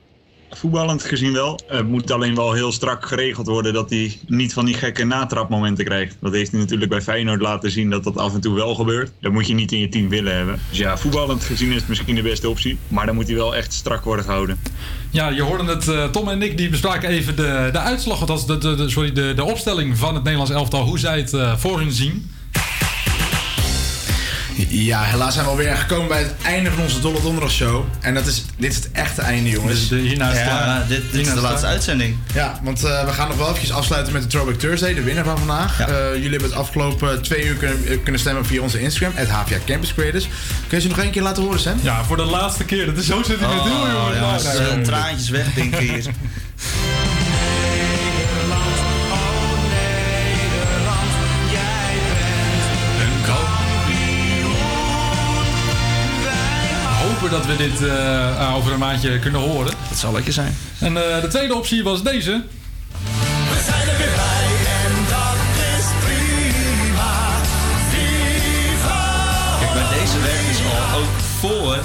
voetballend gezien wel. Het moet alleen wel heel strak geregeld worden dat hij niet van die gekke natrapmomenten krijgt. Dat heeft hij natuurlijk bij Feyenoord laten zien dat dat af en toe wel gebeurt. Dat moet je niet in je team willen hebben. Dus ja, voetballend gezien is het misschien de beste optie. Maar dan moet hij wel echt strak worden gehouden.
Ja, je hoorde het. eh, Tom en Nick die bespraken even de, de uitslag, de, de- sorry, de, de opstelling van het Nederlands elftal. Hoe zij het eh, voor hun zien.
Ja, helaas zijn we alweer gekomen bij het einde van onze Dolle Donderdag show. En dat is, dit is het echte einde, jongens.
Dus de- hierna is het
Ja,
klaar.
dit, dit
Hierna
is de
het
laatste
klaar.
uitzending.
Ja, want eh, we gaan nog wel eventjes afsluiten met de Throwback Thursday, de winnaar van vandaag. Eh, jullie hebben het afgelopen twee uur kunnen, eh, kunnen stemmen via onze Instagram, het HVA Campus Creators. Kun je ze nog één keer laten horen, Sam?
Ja, voor de laatste keer. Dat is zo sentimenteel,
Oh,
jongens.
ja,
Nou,
ze-
nou, nou.
traantjes wegdinken hier. <laughs>
Hopen dat we dit eh, ah, over een maandje kunnen horen.
Dat zal lekker zijn.
En eh, de tweede optie was deze.
We zijn er weer bij en dat is prima. Viva!
Kijk, bij deze werkt dus al ook voor,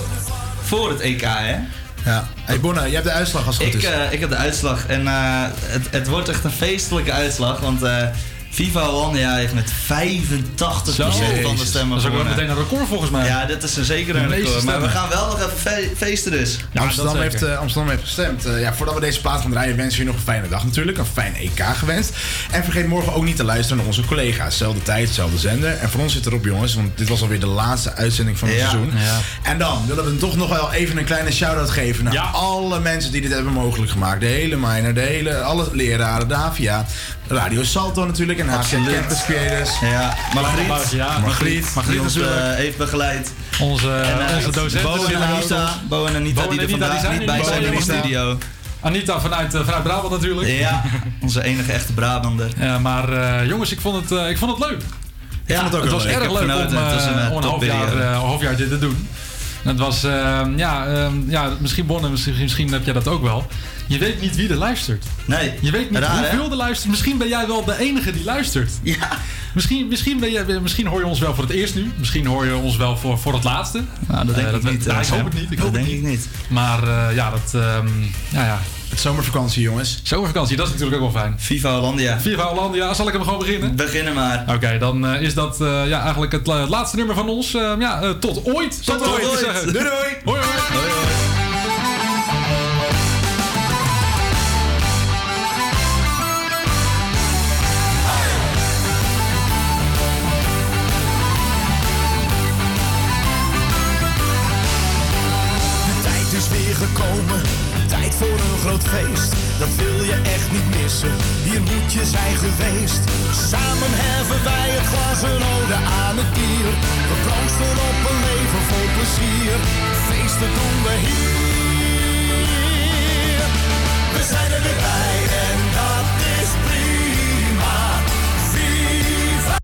voor het EK, hè?
Ja. Hey Bonne, jij hebt de uitslag als het goed
Ik,
is.
eh, ik heb de uitslag en eh, het, het wordt echt een feestelijke uitslag, want eh Viva Hollandia heeft met 85%
Zo.
van de stemmen
Dat is ook wel meteen een record volgens mij.
Ja, dit is een zeker een record. Maar we gaan wel nog even fe- feesten dus.
Ja, Amsterdam,
dat
heeft, eh, Amsterdam heeft gestemd. Eh, ja, voordat we deze plaats gaan draaien, wensen we je nog een fijne dag natuurlijk. Een fijn EK gewenst. En vergeet morgen ook niet te luisteren naar onze collega's. Zelfde tijd, zelfde zender. En voor ons zit erop, jongens, want dit was alweer de laatste uitzending van het
Ja.
seizoen.
Ja.
En dan willen we toch nog wel even een kleine shout-out geven naar
Ja.
alle mensen die dit hebben mogelijk gemaakt. De hele Miner, de hele, alle leraren, HVA, Radio Salto natuurlijk en
Absoluut.
Campus Creators.
Ja, Margriet.
Ja,
Margriet,
Margriet
Die ons eh, heeft begeleid.
Onze,
En, eh,
onze docenten
Bo en. Anita, Bo en Anita
Bo
die er
die
vandaag
zijn
niet bij zijn in de
Anita.
studio.
Anita vanuit, eh, vanuit Brabant natuurlijk.
Ja, onze enige echte Brabander.
Ja, maar eh, jongens, ik vond het, eh, ik vond het leuk.
Ja,
vond het ook
het was
leuk.
erg
Ik
leuk om.
Het was een,
om een half jaar, half jaar dit te doen. Het was, eh, ja, eh, ja, misschien Bonne, misschien, misschien heb jij dat ook wel. Je weet niet wie er luistert.
Nee,
Je weet niet
Raar, hè?
hoeveel er luistert. Misschien ben jij wel de enige die luistert. <laughs>
Ja.
Misschien, misschien, ben je, misschien hoor je ons wel voor het eerst nu. Misschien hoor je ons wel voor, voor het laatste.
Nou, dat denk
Eh,
ik niet.
nou,
eh,
ik hoop het niet. Ik
dat denk
niet.
ik niet.
Maar eh, ja, dat, ehm, ja, ja.
Het zomervakantie, jongens.
Zomervakantie, dat is natuurlijk ook wel fijn.
Viva Hollandia.
Viva Hollandia, zal ik hem gewoon beginnen?
Beginnen maar.
Oké, dan is dat eh, ja, eigenlijk het, la- het laatste nummer van ons. Eh, ja, tot ooit. Tot,
ooit.
te zeggen.
Doei doei!
Hoi, hoi.
Hoi, hoi.
Gekomen, tijd voor een groot feest. Dat wil je echt niet missen, hier moet je zijn geweest. Samen heffen wij het glas een ode aan het bier. We proosten op een leven vol plezier. Feesten doen we hier. We zijn er weer bij,